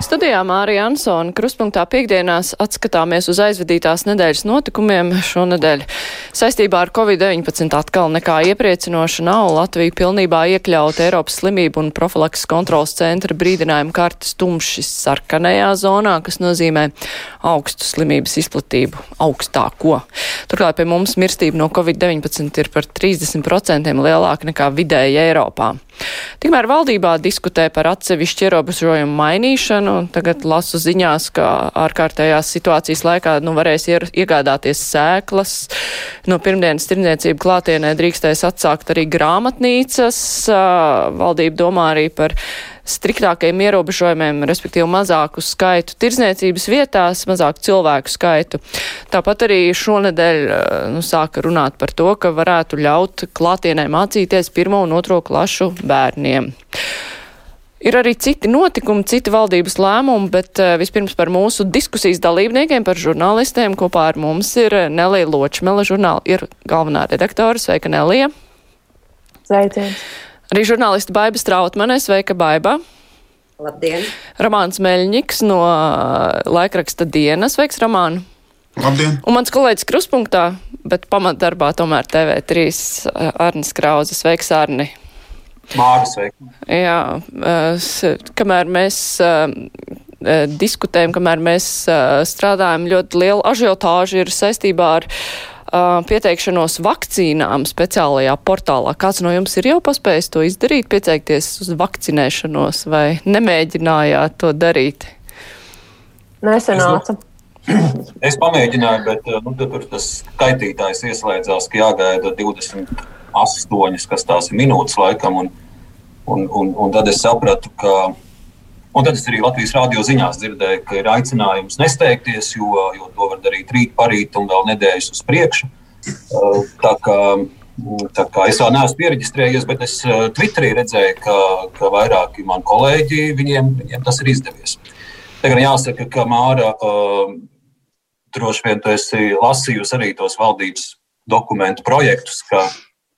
Studijā Mārija Ansona Kruspunktā piekdienās atskatāmies uz aizvadītās nedēļas notikumiem šonadēļ. Saistībā ar Covid-19 atkal nekā iepriecinoša nav Latvija pilnībā iekļauta Eiropas slimību un profilaks kontrols centra brīdinājuma kartes tumšs sarkanajā zonā, kas nozīmē augstu slimības izplatību, augstāko. Turklāt pie mums mirstība no Covid-19 ir par 30% lielāka nekā vidēji Eiropā. Tikmēr valdībā diskutē par atsevišķu ierobežojumu mainīšanu. Tagad lasu ziņās, ka ārkārtējās situācijas laikā nu, varēs iegādāties sēklas. No pirmdienas tirdzniecību klātienē drīkstēs atsākt arī grāmatnīcas. Valdība domā arī par striktākiem ierobežojumiem, respektīvi mazāku skaitu tirdzniecības vietās, mazāku cilvēku skaitu. Tāpat arī šonedēļ nu, sāka runāt par to, ka varētu ļaut klātienē mācīties pirmo un otro klašu bērniem. Ir arī citi notikumi, citi valdības lēmumi, bet uh, vispirms par mūsu diskusijas dalībniekiem, par žurnālistiem. Kopā ar mums ir Nelija Ločmela, žurnāla ir galvenā redaktore. Sveika, Nelija! Sveiciens! Arī žurnālisti Baiba Strautmane, sveika Baiba. Labdien! Romāns Meļņiks no uh, laikraksta dienas, sveiks Romānu! Labdien! Un mans kolēģis Kruspunktā, bet pamatdarbā tomēr TV3 uh, Arnis Krauze, sveiks Arni! Māri, sveiki! Jā, uh, kamēr mēs diskutējam, kamēr mēs strādājam, ļoti liela ažiotāža ir saistībā ar pieteikšanos vakcīnām speciālajā portālā. Kāds no jums ir jau paspējis to izdarīt, pieteikties uz vakcinēšanos vai nemēģinājāt to darīt? Nesenāca. Es pamēģināju, bet nu, tur tas skaitītājs ieslēdzās, ka jāgaida 28, kas tās ir minūtes laikam. Un, un, un, un tad es sapratu, ka Un tad es arī Latvijas rādio ziņās dzirdēju, ka ir aicinājums nesteigties, jo, jo to var darīt rīt, parīt un vēl nedēļas uz priekšu. Uh, tā kā, tā kā es vēl neesmu pieregistrējies, bet es uh, Twitterī redzēju, ka, ka vairāki mani kolēģi viņiem, viņiem tas ir izdevies. Tagad jāsaka, ka Māra uh, droši vien tu esi lasījusi arī tos valdības dokumentu projektus, ka,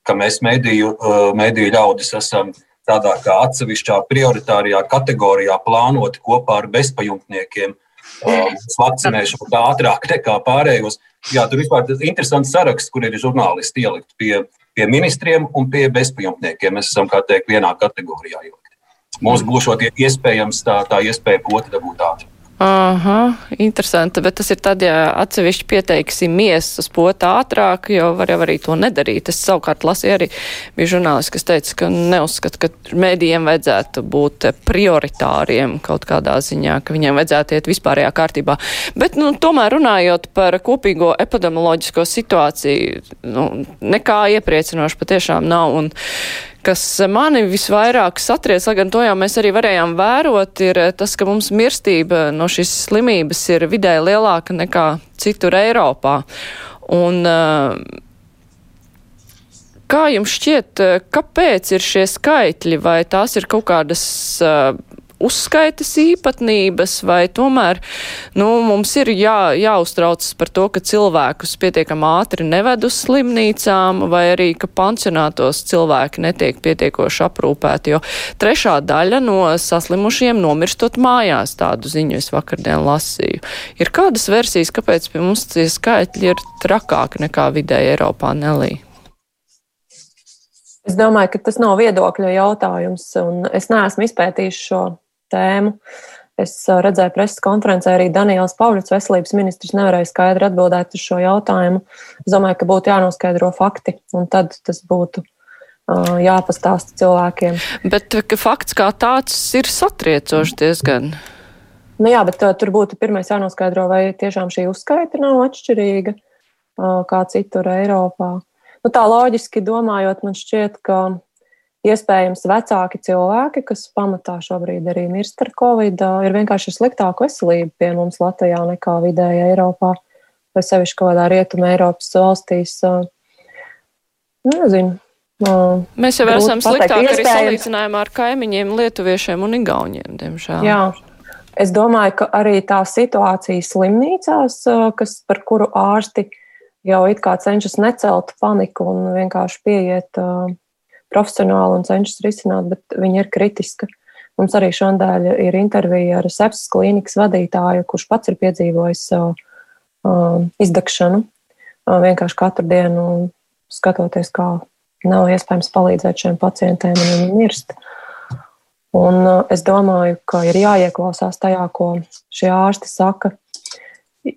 ka mēs mediju, mediju ļaudis esam tādā kā atsevišķā prioritārajā kategorijā plānoti kopā ar bezpajumtniekiem. Um, vakcinēšanu tā ātrāk nekā pārējos. Jā, tur vispār ir interesants saraksts, kur ir žurnālisti ielikt pie, pie ministriem un pie bezpajumtniekiem. Mēs esam, kā teikt, vienā kategorijā ielikt. Mums būs iespējams tā, tā iespēja poti dabūt ātri. Aha, interesanti, bet tas ir tad, ja atsevišķi pieteiksim miesas potā ātrāk, jo var jau arī to nedarīt. Es savukārt lasīju arī, bija žurnālisti, kas teica, ka neuzskata, ka mēdījiem vajadzētu būt prioritāriem kaut kādā ziņā, ka viņiem vajadzētu iet vispārējā kārtībā. Bet, nu, tomēr runājot par kopīgo epidemioloģisko situāciju, nu, nekā iepriecinoši patiešām nav. Un, kas mani visvairāk satriec, lai gan to jau mēs arī varējām vērot, ir tas, ka mums mirstība no šīs slimības ir vidēji lielāka nekā citur Eiropā. Un, Kā jums šķiet, kāpēc ir šie skaitļi, vai tās ir kaut kādas uzskaitas īpatnības, vai tomēr nu, mums ir jā, jāuztraucas par to, ka cilvēkus pietiekam ātri neved uz slimnīcām, vai arī, ka pansionātos cilvēki netiek pietiekoši aprūpēti, jo trešā daļa no saslimušiem nomirstot mājās tādu ziņu es vakardien lasīju. Ir kādas versijas, kāpēc pie mums tie skaitļi ir trakāki nekā vidēji Eiropā Nelī? Es domāju, ka tas nav viedokļa jautājums, un es neesmu izpētījis šo tēmu. Es redzēju preses konferencē arī Daniels Pavļots, veselības ministrs, nevarēja skaidri atbildēt uz šo jautājumu. Es domāju, ka būtu jānoskaidro fakti, un tad tas būtu jāpastāsta cilvēkiem. Bet fakts kā tāds ir satriecošs diezgan. Nu jā, bet tur būtu pirmais jānoskaidro, vai tiešām šī uzskaita nav atšķirīga kā citur Eiropā. Nu, tā loģiski domājot, man šķiet, ka iespējams vecāki cilvēki, kas pamatā šobrīd arī mirst ar covid, ir vienkārši sliktāka veselība pie mums Latvijā nekā vidēji Eiropā, vai sevišķi kaut kādā rietuma Eiropas valstīs. Nezinu. Mēs jau esam sliktāki arī salīdzinājumā ar kaimiņiem, lietuviešiem un igauņiem, diemžēl. Jā. Es domāju, ka arī tā situācija slimnīcās, kas, par kuru ārsti jau it kā cenšas necelt paniku un vienkārši pieiet uh, profesionāli un cenšas risināt, bet viņa ir kritiska. Mums arī šodien ir intervija ar sepsis klīnikas vadītāju, kurš pats ir piedzīvojis uh, uh, izdegšanu uh, vienkārši katru dienu, skatoties, kā nav iespējams palīdzēt šiem pacientiem, un viņi mirst. Un uh, es domāju, ka ir jāieklausās tajā, ko šie ārsti saka.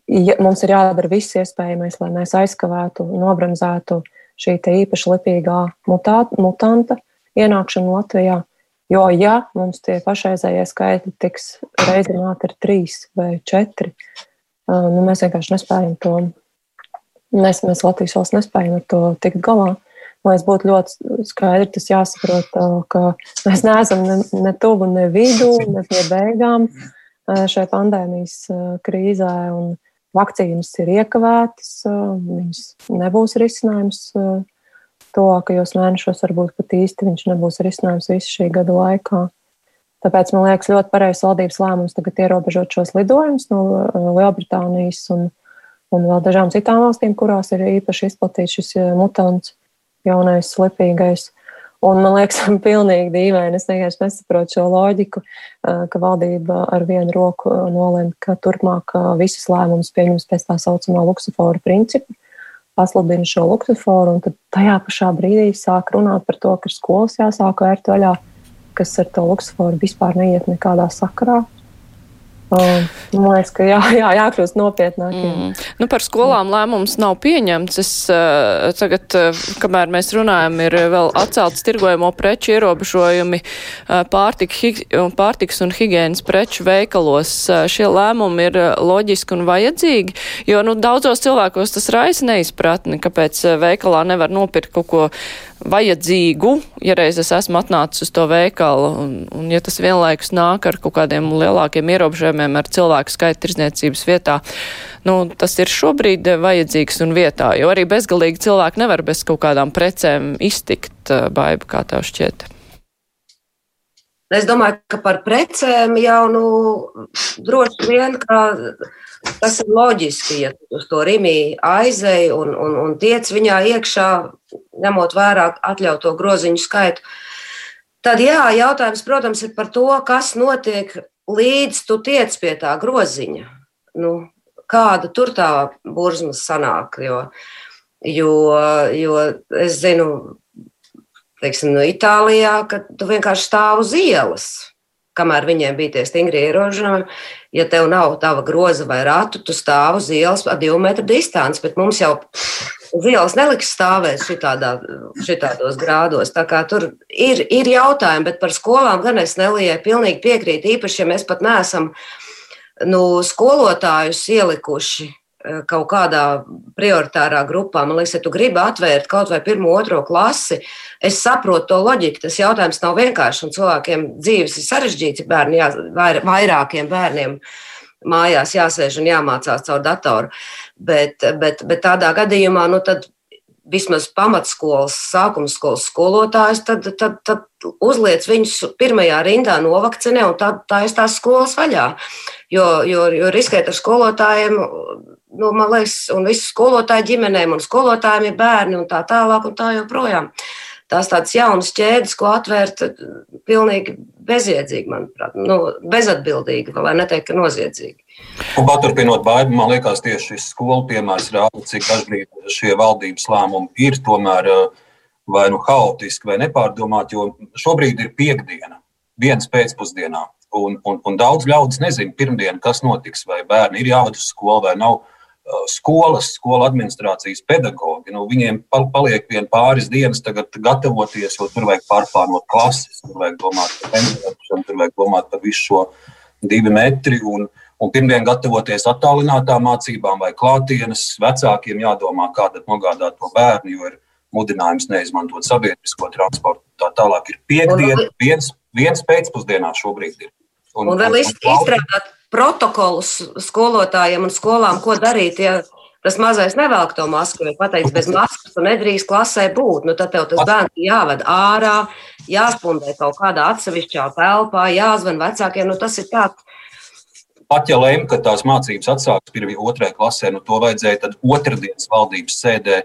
Ja, mums ir jādara viss iespējamais, lai mēs aizkavētu, nobranzētu šī īpaši lipīgā mutā, mutanta ienākšanu Latvijā. Jo, ja mums tie pašreizējie skaitļi tiks reizināti ar trīs vai četri, nu, mēs vienkārši nespējam to, mēs, mēs Latvijas valsts nespējam ar to tikt galā. Lai es būtu ļoti skaidri, tas jāsaprot, ka mēs neesam ne, ne tuvu, ne vidū, ne pie beigām šai pandēmijas krīzē. Vakcīnas ir iekavētas, viņas nebūs risinājums tuvākajos mēnešos varbūt pat īsti viņš nebūs risinājums visu šī gada laikā. Tāpēc man liekas ļoti pareizs valdības lēmums tagad ierobežot šos lidojumus no uh, Lielbritānijas un, un vēl dažām citām valstīm, kurās ir īpaši izplatīts šis mutants, jaunais, slipīgais. Un man liekas, pilnīgi dīvaini. Es vienkārši nesaprotu šo loģiku, uh, ka valdība ar vienu roku nolēma, ka turpmāk visus lēmumus pieņems pēc tā saucamā luksofora principa pasludina šo luksuforu, un tad tajā pašā brīdī sāk runāt par to, ka skolas jāsāk vērt vaļā, kas ar to luksuforu vispār neiet nekādā sakarā. Man liekas, ka jā, jā, jākļūst nopietnākiem. Mm. Nu, par skolām lēmums nav pieņemts. Es uh, tagad, uh, kamēr mēs runājam, ir vēl atcelts tirgojamo preču ierobežojumi uh, pārtika, hig, pārtiks un higienas preču veikalos. Uh, šie lēmumi ir loģiski un vajadzīgi, jo nu, daudzos cilvēkos tas raisa neizpratni, kāpēc veikalā nevar nopirkt kaut ko vajadzīgu, ja reiz es esmu atnācis uz to veikalu, un, un ja tas vienlaikus nāk ar kaut kādiem lielākiem ierobežojumiem ar cilvēku skaitu tirzniecības vietā, nu, tas ir šobrīd vajadzīgs un vietā, jo arī bezgalīgi cilvēki nevar bez kaut kādām precēm iztikt, baiba, kā tev šķiet. Es domāju, ka par precēm jau nu, droši vien, tas ir loģiski, ja uz to rīmī aizēja un, un, un tiec viņā iekšā, ņemot vērā atļautu groziņu skaitu. Tad, jā, jautājums, protams, ir par to, kas notiek līdz tu tiec pie tā groziņa. Nu, kāda tur tā burzma sanāk? Jo, jo, jo es zinu, teiksim, no Itālijā, ka tu vienkārši stāv uz ielas. Kamēr viņiem bija tie stingri ierobežojumi, ja tev nav tava groza vai ratu, tu stāv uz ielas ar divu metru distanci, bet mums jau uz ielas neliks stāvēt šitādā, šitādos grādos. Tā kā tur ir, ir jautājumi, bet par skolām gan es nelijai pilnīgi piekrītu, īpaši, ja mēs pat neesam nu, skolotājus ielikuši Eh, kaut kādā prioritārā grupā. Man liekas, ja tu gribi atvērt kaut vai pirmo, otro klasi, es saprotu to loģiku. Tas jautājums nav vienkāršs, un cilvēkiem dzīves ir sarežģīts. Bērni, jā, vairākiem bērniem mājās jāsēž un jāmācās caur datoru. Bet, bet, bet tādā gadījumā, nu tad vismaz pamatskolas, sākuma skolas skolotājus, tad, tad, tad uzliec viņus pirmajā rindā, novakcinē un tad taisa tās skolas vaļā. Jo, jo, jo riskēt ar skolotājiem nu, man liekas, un visu skolotāju ģimenēm, un skolotājiem ir bērni, un tā tālāk, un tā joprojām. Tās tādas jaunas ķēdes, ko atvērt, pilnīgi bezjēdzīgi, manuprāt, nu, bezatbildīgi, lai neteikt, ka noziedzīgi. Un paturpinot baidu, man liekas, tieši šis skolu piemērs rāda, cik dažkārt šie valdības lēmumi ir tomēr vai nu haotiski, vai nepārdomāti, jo šobrīd ir piekdiena, viens pēcpusdienā. Un, un, un daudz ļaudis nezina, pirmdien, kas notiks, vai bērni ir jāved uz skolu vai nav. Uh, skolas, skolu administrācijas pedagogi. Nu, viņiem paliek vien pāris dienas gatavoties, jo tur vajag pārplānot klases, tur vajag domāt par temperatūru, tur vajag domāt par visu šo divu metru. Un, un pirmdien gatavoties attālinātām mācībām vai klātienes, vecākiem jādomā, kā nogādāt to bērnu, jo ir mudinājums neizmantot sabiedrisko transportu. Tā tālāk ir piekdiena, viens, viens pēcpusdienā šobrīd ir. Un, un vēl izstrādāt protokolus skolotājiem un skolām, ko darīt, ja tas mazais nevelk to masku, vai pateiks, bez maskas tu nedrīkst klasē būt. Nu, tad tev tas bērns jāved ārā, jāspundē kaut kādā atsevišķā telpā, jāzvan vecākiem. Nu, tas ir tāds pat ja lēma, ka tās mācības atsāks pirmie otrajā klasē, nu to vajadzēja tad otrdienas valdības sēdē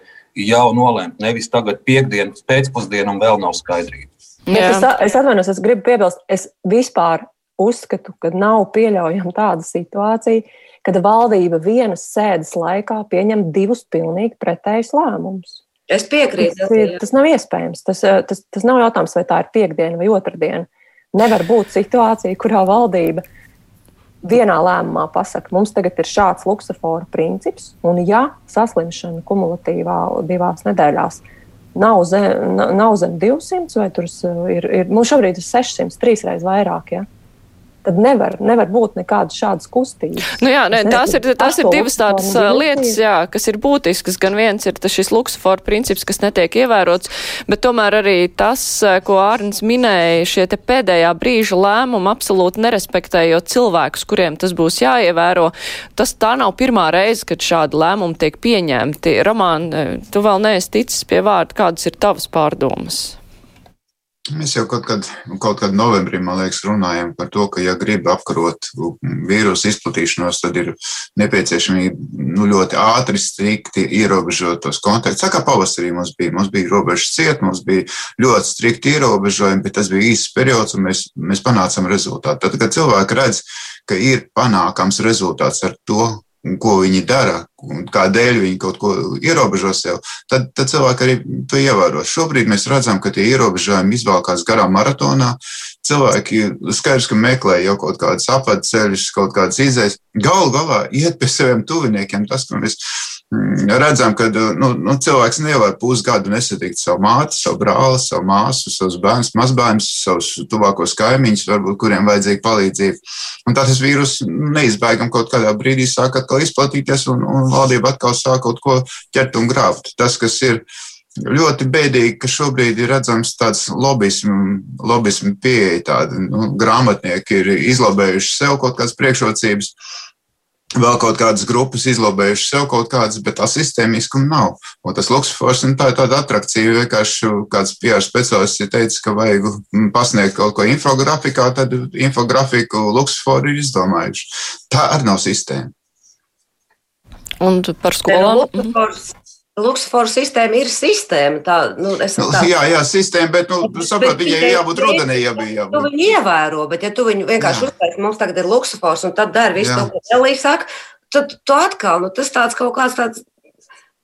jau nolēmt. Nevis tagad piekdienas pēcpusdienu un vēl nav skaidrība. Es, es atvainojos, es gribu piebilst, es vispār uzskatu, ka nav pieļaujama tāda situācija, kad valdība vienas sēdes laikā pieņem divus pilnīgi pretējus lēmumus. Es piekrītu. Tas, ir, tas nav iespējams. Tas, tas, tas nav jautājums, vai tā ir piekdiena vai otrdiena. Nevar būt situācija, kurā valdība vienā lēmumā pasakā, mums tagad ir šāds luksofora princips, un ja saslimšana kumulatīvā divās nedēļās nav zem, nav zem 200, vai tur ir, ir mums šobrīd ir 600, trīsreiz vairāk. Ja? Tad nevar, nevar būt nekādas šādas kustības. Nu jā, ne, tās ir, tās ir divas tādas lietas, jā, kas ir būtiskas. Gan viens ir šis luksofora princips, kas netiek ievērots, bet tomēr arī tas, ko Ārns minēja, šie te pēdējā brīža lēmumi absolūti nerespektējot cilvēkus, kuriem tas būs jāievēro. Tas tā nav pirmā reize, kad šādi lēmumi tiek pieņemti. Romān, tu vēl neesi ticis pie vārda, kādas ir tavas pārdomas? Mēs jau kaut kad, kaut kad novembrī, man liekas, runājam par to, ka, ja grib apkarot vīrusu izplatīšanos, tad ir nepieciešamība nu, ļoti ātri, strikti ierobežot tos kontaktus. Tā kā pavasarī mums bija, mums bija robežas ciet, mums bija ļoti strikti ierobežojumi, bet tas bija īsts periods, un mēs, mēs panācām rezultātu. Tad, kad cilvēki redz, ka ir panākams rezultāts ar to, ko viņi dara, kādēļ viņi kaut ko ierobežo sev, tad, tad cilvēki arī to ievēros. Šobrīd mēs redzam, ka tie ierobežojumi izvēlkās garā maratonā. Cilvēki skaidrs, ka meklē jau kaut kādas apceļus, kaut kādas izējas. Galu galā iet pie saviem tuviniekiem. Tas, ko mēs redzam, ka nu, nu, cilvēks nevar pusgadu nesatikt savu māti, savu brāli, savu māsu, savus bērnus, mazbērnus, savus tuvākos kaimiņus, varbūt kuriem vajadzīga palīdzība. Un tā tas vīrus neizbēgam kaut kādā brīdī sāk atkal izplatīties, un, un valdība atkal sāk kaut ko ķert un grābt. Tas, kas ir ļoti bēdīgi, ka šobrīd ir redzams tāds lobismu, pieeja, tādi nu, grāmatnieki ir izlabējuši sev kaut kādas priekšrocības vēl kaut kādas grupas izlobējuši sev kaut kādas, bet tā sistēmiskuma nav. Un tas Luksfors un tā ir tāda atrakcija. Vienkārši kāds PR speciālists ir teicis, ka vajag pasniegt kaut ko infografikā, tad infografiku Luksforu ir izdomājuši. Tā arī nav sistēma. Un par skolām? Luksfors Luksafora sistēma ir sistēma. Tā, nu, nu, tā. Jā, jā, sistēma, bet, nu, saprot, viņai jābūt rudenī, ja bija jābūt. Tu viņu ievēro, bet ja tu viņu vienkārši uztaisi, mums tagad ir Luksafors, un tad dari visu to, ko Elīja saka, tad tu atkal, nu, tas tāds kaut kāds tāds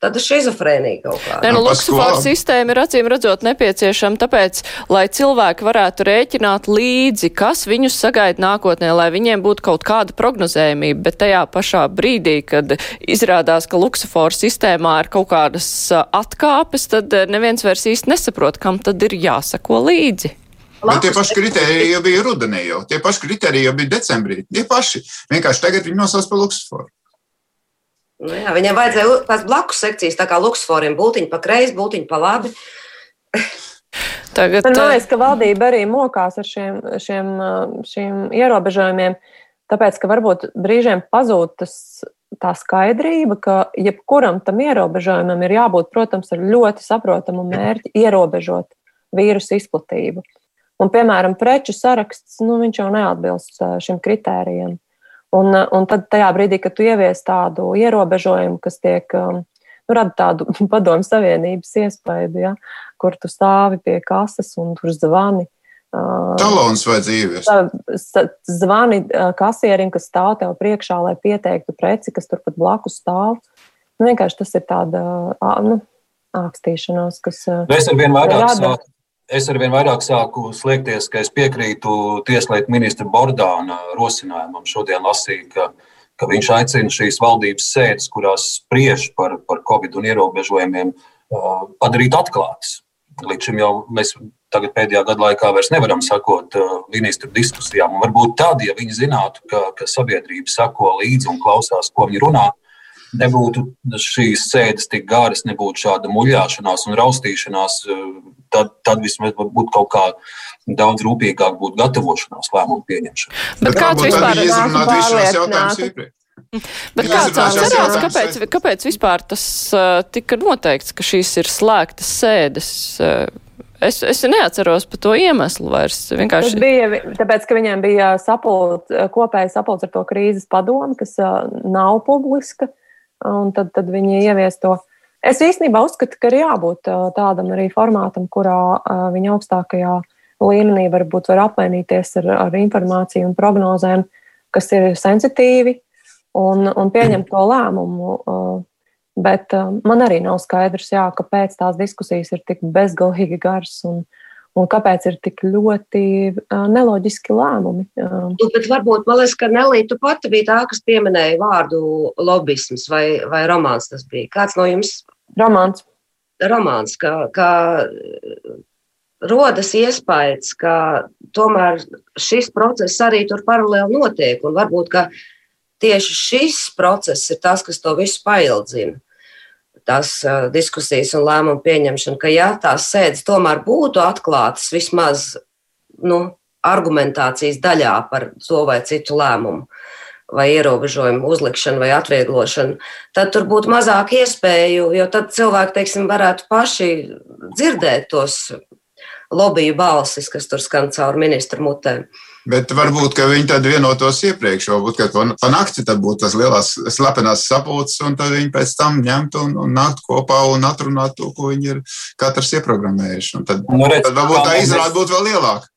Tāda schizofrēnija kaut kāda. Nē, nu, luksufāra sistēma ir acīm redzot nepieciešama, tāpēc, lai cilvēki varētu rēķināt līdzi, kas viņus sagaida nākotnē, lai viņiem būtu kaut kāda prognozējumība, bet tajā pašā brīdī, kad izrādās, ka luksufāra sistēmā ir kaut kādas atkāpes, tad neviens vairs īsti nesaprot, kam tad ir jāsako līdzi. Bet tie paši kriteriji jau bija rudenī, jau tie paši kriteriji jau bija decembrī. Tie paši. Vienkārši tagad viņi nosauc par luksufāru. Nu, jā, viņam vajadzēja tās blakus sekcijas, tā kā luksforiem, būtiņi pa kreisi, būtiņi pa labi. Tagad, Man liekas, ka valdība arī mokās ar šiem, šiem, šiem ierobežojumiem, tāpēc, ka varbūt brīžiem pazūd tas, tā skaidrība, ka jebkuram tam ierobežojumam ir jābūt, protams, ar ļoti saprotamu mērķi ierobežot vīrusu izplatību. Un, piemēram, preču saraksts, nu, viņš jau neatbilst šim kritērijam. Un, un tad tajā brīdī, kad tu ievies tādu ierobežojumu, kas tiek, um, nu, rada tādu padomu savienības iespēju, ja, kur tu stāvi pie kases un tur zvani. Uh, Talons vajadzēja ieviest. Zvani kasierim, kas stāv tev priekšā, lai pieteiktu preci, kas turpat blakus stāv. Nu, vienkārši tas ir tāda nu, ākstīšanās, kas. Mēs ar vien vairāk rada. Es ar vien vairāk sāku slēgties, ka es piekrītu Tieslietu ministra Bordāna rosinājumam. Šodien lasīju, ka, ka viņš aicina šīs valdības sēdes, kurās spriež par, par covid un ierobežojumiem, padarīt atklātas. Līdz šim jau mēs tagad pēdējā gada laikā vairs nevaram sakot ministru diskusijām. Un varbūt tad, ja viņi zinātu, ka, ka sabiedrība sako līdzi un klausās, ko viņi runā, nebūtu šīs sēdes tik garas, nebūtu šāda muļāšanās un raustīšanās, tad, tad vismaz būtu kaut kā daudz rūpīgāk būtu gatavošanās lēmumu pieņemšanai. Bet, Bet kāds vispār ir iepriekš? Bet kāds atcerās, kāpēc, kāpēc vispār tas uh, tika noteikts, ka šīs ir slēgtas sēdes? Uh, Es, es neatceros par to iemeslu vairs. Vienkārši... Tas bija tāpēc, ka viņiem bija sapult, kopēja sapulcs ar to krīzes padomu, kas nav publiska, un tad, tad viņi ievies to. Es īstenībā uzskatu, ka ir jābūt tādam arī formātam, kurā viņa augstākajā līmenī varbūt var apmainīties ar, ar informāciju un prognozēm, kas ir sensitīvi un, un pieņemt to lēmumu. Bet uh, man arī nav skaidrs, jā, kāpēc tās diskusijas ir tik bezgalīgi garas un, un kāpēc ir tik ļoti neloģiski lēmumi. Nu, bet varbūt, man liekas, ka Nelī, tu pati bija tā, kas pieminēja vārdu lobisms vai, vai romāns tas bija. Kāds no jums? Romāns. Romāns, ka, ka rodas iespējas, ka tomēr šis process arī tur paralēli notiek un varbūt, tieši šis process ir tas, kas to visu paildzina tās diskusijas un lēmumu pieņemšana, ka ja tās sēdes tomēr būtu atklātas vismaz nu, argumentācijas daļā par to vai citu lēmumu. Vai ierobežojumu uzlikšanu vai atvieglošanu, tad tur būtu mazāk iespēju, jo tad cilvēki, teiksim, varētu paši dzirdēt tos lobiju balsis, kas tur skan caur ministru mutēm. Uh, Bet varbūt viņi tad vienotos iepriekš, varbūt pa nakti tad būtu tas lielās slepenās sapulces, un tad viņi pēc tam ņemtu un, un nāktu kopā un atrunātu to, ko viņi ir katrs ieprogrammējuši. Un tad, nu, redz, tad varbūt tā izrāda būtu vēl lielāka.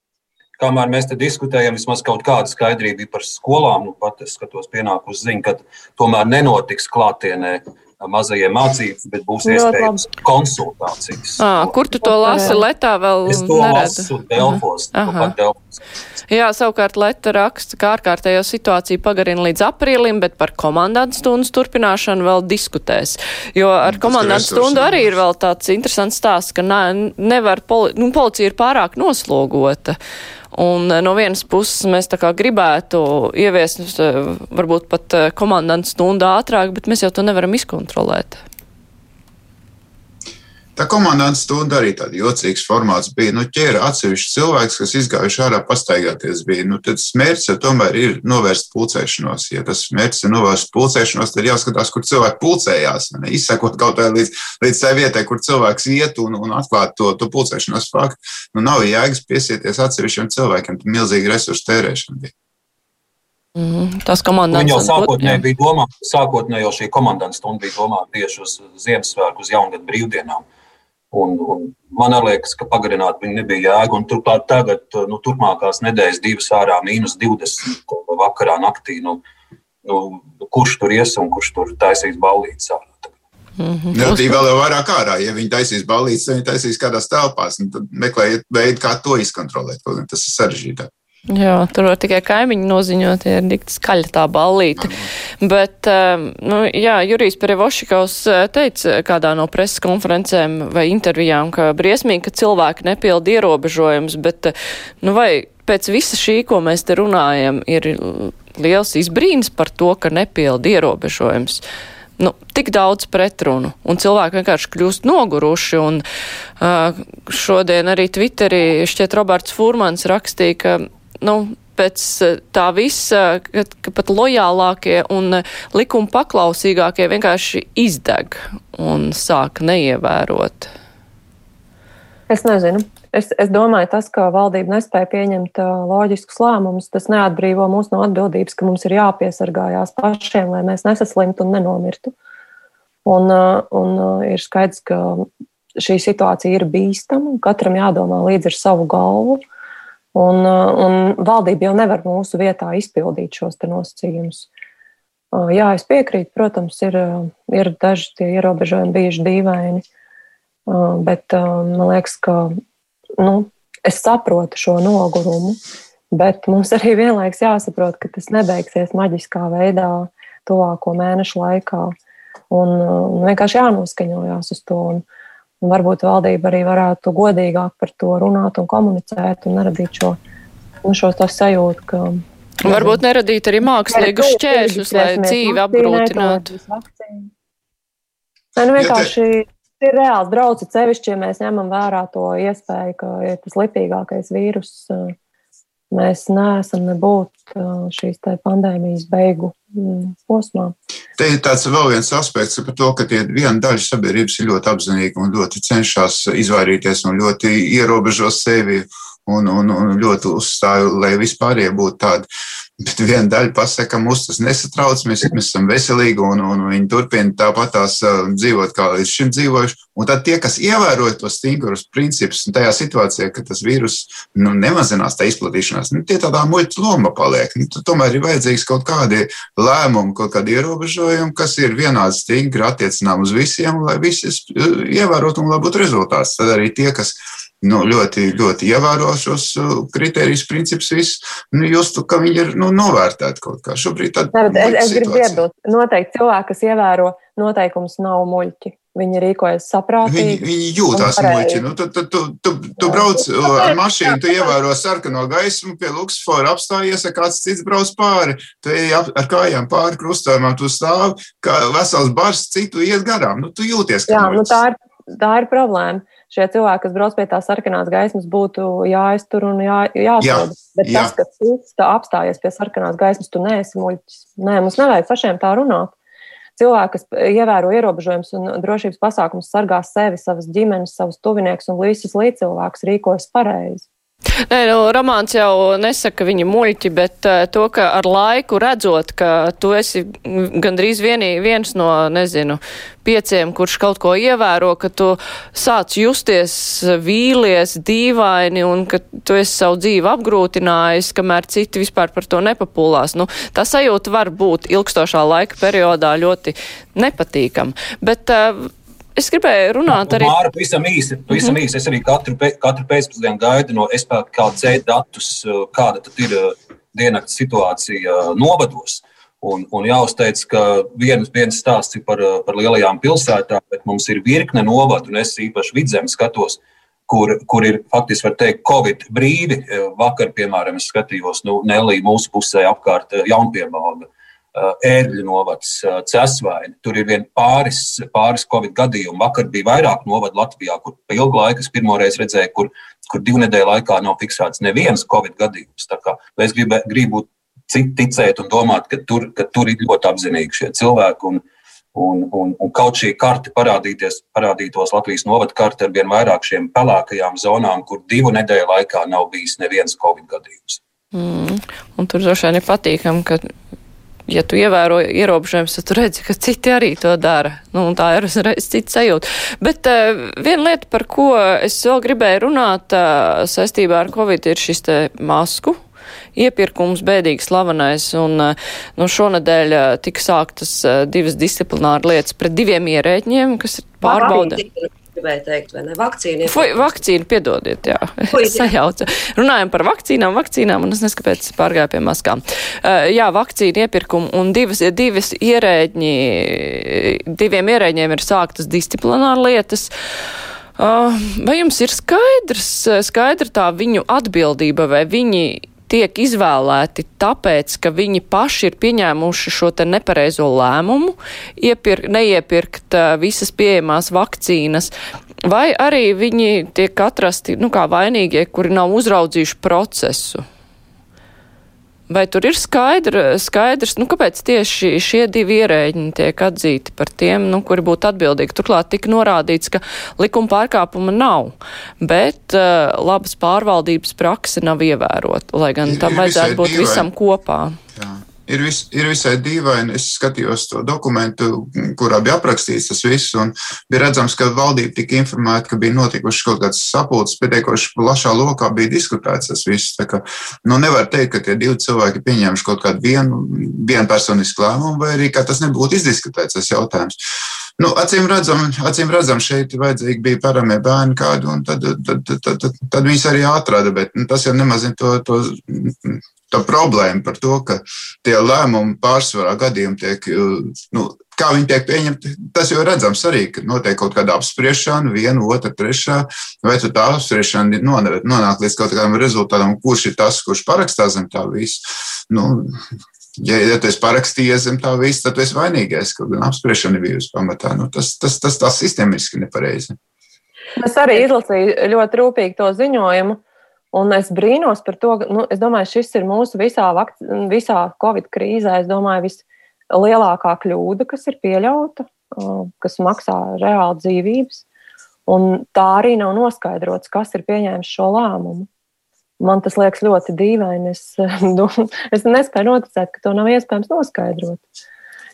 Kamēr mēs diskutējam, vismaz kaut kāda skaidrība par skolām, nu pat es skatos pienākus ziņu, ka tomēr nenotiks klātienē mazajiem mācības, bet būs iespējams konsultācijas. À, kur tu to lasi? Letā vēl es to neredzu. lasu Delfos. Delfos. Jā, savukārt Leta raksta, ka ārkārtējo situāciju pagarina līdz aprīlim, bet par komandantu stundas turpināšanu vēl diskutēs. Jo ar komandantu stundu arī ir vēl tāds interesants stāsts, ka ne, nevar, poli, nu, policija ir pārāk noslogota. Un eh, no vienas puses mēs tā kā gribētu ieviest eh, varbūt pat eh, komandantu stundu ātrāk, bet mēs jau to nevaram izkontrolēt. Tā komandants stunda arī tāds jocīgs formāts bija. Nu, ķēra atsevišķi cilvēks, kas izgājuši ārā pastaigāties. Bija. Nu, tad mērķis jau tomēr ir novērst pulcēšanos. Ja tas mērķis ir novērst pulcēšanos, tad jāskatās, kur cilvēki pulcējās. Ne? Izsekot kaut vai līdz, līdz tai vietai, kur cilvēks iet un, un atklāt to, to pulcēšanos faktu. Nu, nav jēgas piesieties atsevišķiem cilvēkiem, tad milzīgi resursu tērēšana bija. Mm, tas komandants. Viņa jau sākotnēji bija domāta, sākotnēji jau šī komandants stunda bija domāta tieši uz Ziemassvētku, uz jaungadu brīvdienām. Un, un man liekas, ka pagarināt viņu nebija jēga. Turklāt tagad, nu, turpmākās nedēļas, divas ārā, mīnus 20 vakarā, naktī. Nu, nu, kurš tur ies un kurš tur taisīs ballītes ārā? Mm -hmm. Jā, tī vēl vairāk ārā. Ja viņi taisīs balīdzes, tad viņi taisīs kādās telpās. Tad meklējiet veidu, kā to izkontrolēt. Tas ir sarežģītāk. Jā, tur var tikai kaimiņi noziņot, ja ir dikti skaļa tā ballīte. Bet, um, nu, jā, Jurijs Perevošikovs uh, teica kādā no preses konferencēm vai intervijām, ka briesmīgi, ka cilvēki nepilda ierobežojums, bet, uh, nu, vai pēc visa šī, ko mēs te runājam, ir liels izbrīns par to, ka nepilda ierobežojums nu, tik daudz pretrunu, un cilvēki vienkārši kļūst noguruši. Un, uh, šodien arī Twitterī šķiet Roberts Furmans rakstīja, ka nu, pēc eh, tā visa, ka, ka pat lojālākie un eh, likuma paklausīgākie vienkārši izdeg un sāk neievērot? Es nezinu. Es, es domāju, tas, ka valdība nespēja pieņemt uh, loģiskus lēmumus, tas neatbrīvo mūs no atbildības, ka mums ir jāpiesargājās pašiem, lai mēs nesaslimtu un nenomirtu. Un, un ir skaidrs, ka šī situācija ir bīstama, un katram jādomā līdzi ar savu galvu. Uh, Un, uh, un valdība jau nevar mūsu vietā izpildīt šos nosacījumus. Uh, jā, es piekrītu, protams, ir, uh, ir daži tie ierobežojumi bijuši dīvaini, bet man liekas, ka nu, es saprotu šo nogurumu, bet mums arī vienlaikus jāsaprot, ka tas nebeigsies maģiskā veidā tuvāko mēnešu laikā. Un, un vienkārši jānoskaņojās uz to. Un, Un varbūt valdība arī varētu godīgāk par to runāt un komunicēt un neradīt šo, nu, šo sajūtu, ka. Un varbūt neradīt arī mākslīgus šķēršļus, lai dzīvi apgrūtinātu. Nē, nu vienkārši ir reāls drauds, sevišķi, ja mēs ņemam vērā to iespēju, ka ir tas lipīgākais vīrus mēs neesam nebūt šīs pandēmijas beigu mm, posmā. Te ir tāds vēl viens aspekts par to, ka viena daļa sabiedrības ir ļoti apzinīga un ļoti cenšas izvairīties un ļoti ierobežo sevi un, un, un ļoti uzstāju, lai vispārējie būtu tādi. Bet viena daļa pasaka, ka mūs tas nesatrauc, mēs, mēs esam veselīgi un, un viņi turpina tāpat tās uh, dzīvot, kā līdz šim dzīvojuši. Un tad tie, kas ievēroja tos stingrus principus, un tajā situācijā, ka tas vīrus nu, nemazinās tā izplatīšanās, nu, tie tādā muļķa loma paliek. Nu, tomēr ir vajadzīgs kaut kādi lēmumi, kaut kādi ierobežojumi, kas ir vienādi stingri attiecinām uz visiem, lai visi uh, ievērotu un lai būtu rezultāts. Tad arī tie, kas nu, ļoti, ļoti ievēro šos uh, kritērijus, principus, visus, nu, justu, ka viņi ir nu, novērtēti kaut kā. Šobrīd tāda ir. Es, es gribu iedot, noteikti cilvēki, kas ievēro noteikumus, nav muļķi. Viņi rīkojas saprātīgi. Viņi, viņi jūtas muļķi. Nu, tu, tu, tu, tu, tu brauc uh, ar mašīnu, tu ievēro sarkano gaismu, pie Luksfora apstājies, ja kāds cits brauc pāri. Tu ej ar kājām pāri krustojumam, tu stāvi, kā vesels bars, citu iet garām. Nu, tu jūties kā Jā, nu, tā, ir, tā ir problēma šie cilvēki, kas brauc pie tās sarkanās gaismas, būtu jāiztur un jā, jāsoda. Jā, Bet jā. tas, ka tu apstājies pie sarkanās gaismas, tu neesi muļķis. Nē, mums nevajag pašiem tā runāt. Cilvēki, kas ievēro ierobežojumus un drošības pasākumus, sargā sevi, savas ģimenes, savus tuviniekus un visus līdzcilvēkus, rīkojas pareizi. Nē, nu, romāns jau nesaka viņa muļķi, bet uh, to, ka ar laiku redzot, ka tu esi gandrīz vienī, viens no, nezinu, pieciem, kurš kaut ko ievēro, ka tu sāc justies vīlies, dīvaini un ka tu esi savu dzīvi apgrūtinājis, kamēr citi vispār par to nepapulās. Nu, tā sajūta var būt ilgstošā laika periodā ļoti nepatīkama. Bet, uh, Es gribēju runāt arī par pavisam īsi. Pavisam mm -hmm. īsi. Es arī katru, katru pēcpusdienu gaidu no SPKC datus, uh, kāda ir uh, diennakts situācija uh, novados. Un, un jāuzteic, ka viens, viens stāsts ir par, par lielajām pilsētām, bet mums ir virkne novadu, un es īpaši vidzemes skatos, kur, kur ir faktiski, var teikt, Covid brīvi. Vakar, piemēram, es skatījos, nu, Nelī mūsu pusē apkārt jaunpiemāga ērgļu novads, cesvaini. Tur ir vien pāris, pāris covid gadījumu. Vakar bija vairāk novadu Latvijā, kur pa ilgu laiku es pirmoreiz redzēju, kur, kur divu nedēļu laikā nav fiksēts neviens covid gadījums. Es gribu, gribu ticēt un domāt, ka tur, ka tur ir ļoti apzinīgi šie cilvēki. Un, Un, un, un kaut šī karte parādītos Latvijas novada karte ar vien vairāk šiem pelēkajām zonām, kur divu nedēļu laikā nav bijis neviens covid gadījums. Mm, un tur droši vien ir patīkami, ka ja tu ievēro ierobežojumus, tad tu redzi, ka citi arī to dara. Nu, tā ir uzreiz cits sajūta. Bet uh, viena lieta, par ko es vēl gribēju runāt uh, saistībā ar Covid, ir šis te masku iepirkums bēdīgi slavenais, un uh, nu, šonadēļ tika sāktas divas disciplināra lietas pret diviem ierēģiem, kas ir pārbauda gribēju teikt, vai ne? Vakcīna. Foi, vakcīna, piedodiet, jā. Es sajaucu. Runājam par vakcīnām, vakcīnām, un es neskatu, kāpēc pārgāju pie maskām. Uh, jā, vakcīna iepirkumu, un divas, divas ierēģi, diviem ierēģiem ir sāktas disciplināra lietas. Uh, vai jums ir skaidrs, skaidra tā viņu atbildība, vai viņi tiek izvēlēti tāpēc, ka viņi paši ir pieņēmuši šo te nepareizo lēmumu, iepirk, neiepirkt visas pieejamās vakcīnas, vai arī viņi tiek atrasti, nu, kā vainīgie, kuri nav uzraudzījuši procesu. Vai tur ir skaidra, skaidrs, nu, kāpēc tieši šie divi ierēģi tiek atzīti par tiem, nu, kuri būtu atbildīgi? Turklāt tika norādīts, ka likuma pārkāpuma nav, bet uh, labas pārvaldības prakse nav ievērota, lai gan tam vajadzētu būt visam kopā. Jā ir, vis, ir visai dīvaini. Es skatījos to dokumentu, kurā bija aprakstīts tas viss, un bija redzams, ka valdība tika informēta, ka bija notikušas kaut kādas sapulces, pietiekoši plašā lokā bija diskutēts tas viss. Tā kā, nu, nevar teikt, ka tie divi cilvēki pieņēmuši kaut kādu vienu, vienpersonisku lēmumu, vai arī ka tas nebūtu izdiskutēts tas jautājums. Nu, acīm redzam, acīm redzam, šeit vajadzīgi bija paramie bērni kādi, un tad, tad, tad, tad, tad, tad viņus arī atrada, bet nu, tas jau nemazina to, to tā problēma par to, ka tie lēmumi pārsvarā gadījumi tiek, nu, kā viņi tiek pieņemti, tas jau redzams arī, ka notiek kaut kāda apspriešana, viena, otra, trešā, vai tu tā apspriešana nonāk līdz kaut kādam rezultātam, kurš ir tas, kurš parakstā zem tā visu. Nu, Ja, ja tu esi parakstījies zem tā visa, tad tu esi vainīgais, kaut gan apspriešana bija uz pamatā. Nu, tas, tas, tas, tas sistēmiski nepareizi. Es arī izlasīju ļoti rūpīgi to ziņojumu. Un es brīnos par to, ka nu, domāju, šis ir mūsu visā, visā Covid krīzē, es domāju, vislielākā kļūda, kas ir pieļauta, kas maksā reāli dzīvības. Un tā arī nav noskaidrots, kas ir pieņēmis šo lēmumu. Man tas liekas ļoti dīvaini. Es, nu, es nespēju noticēt, ka to nav iespējams noskaidrot.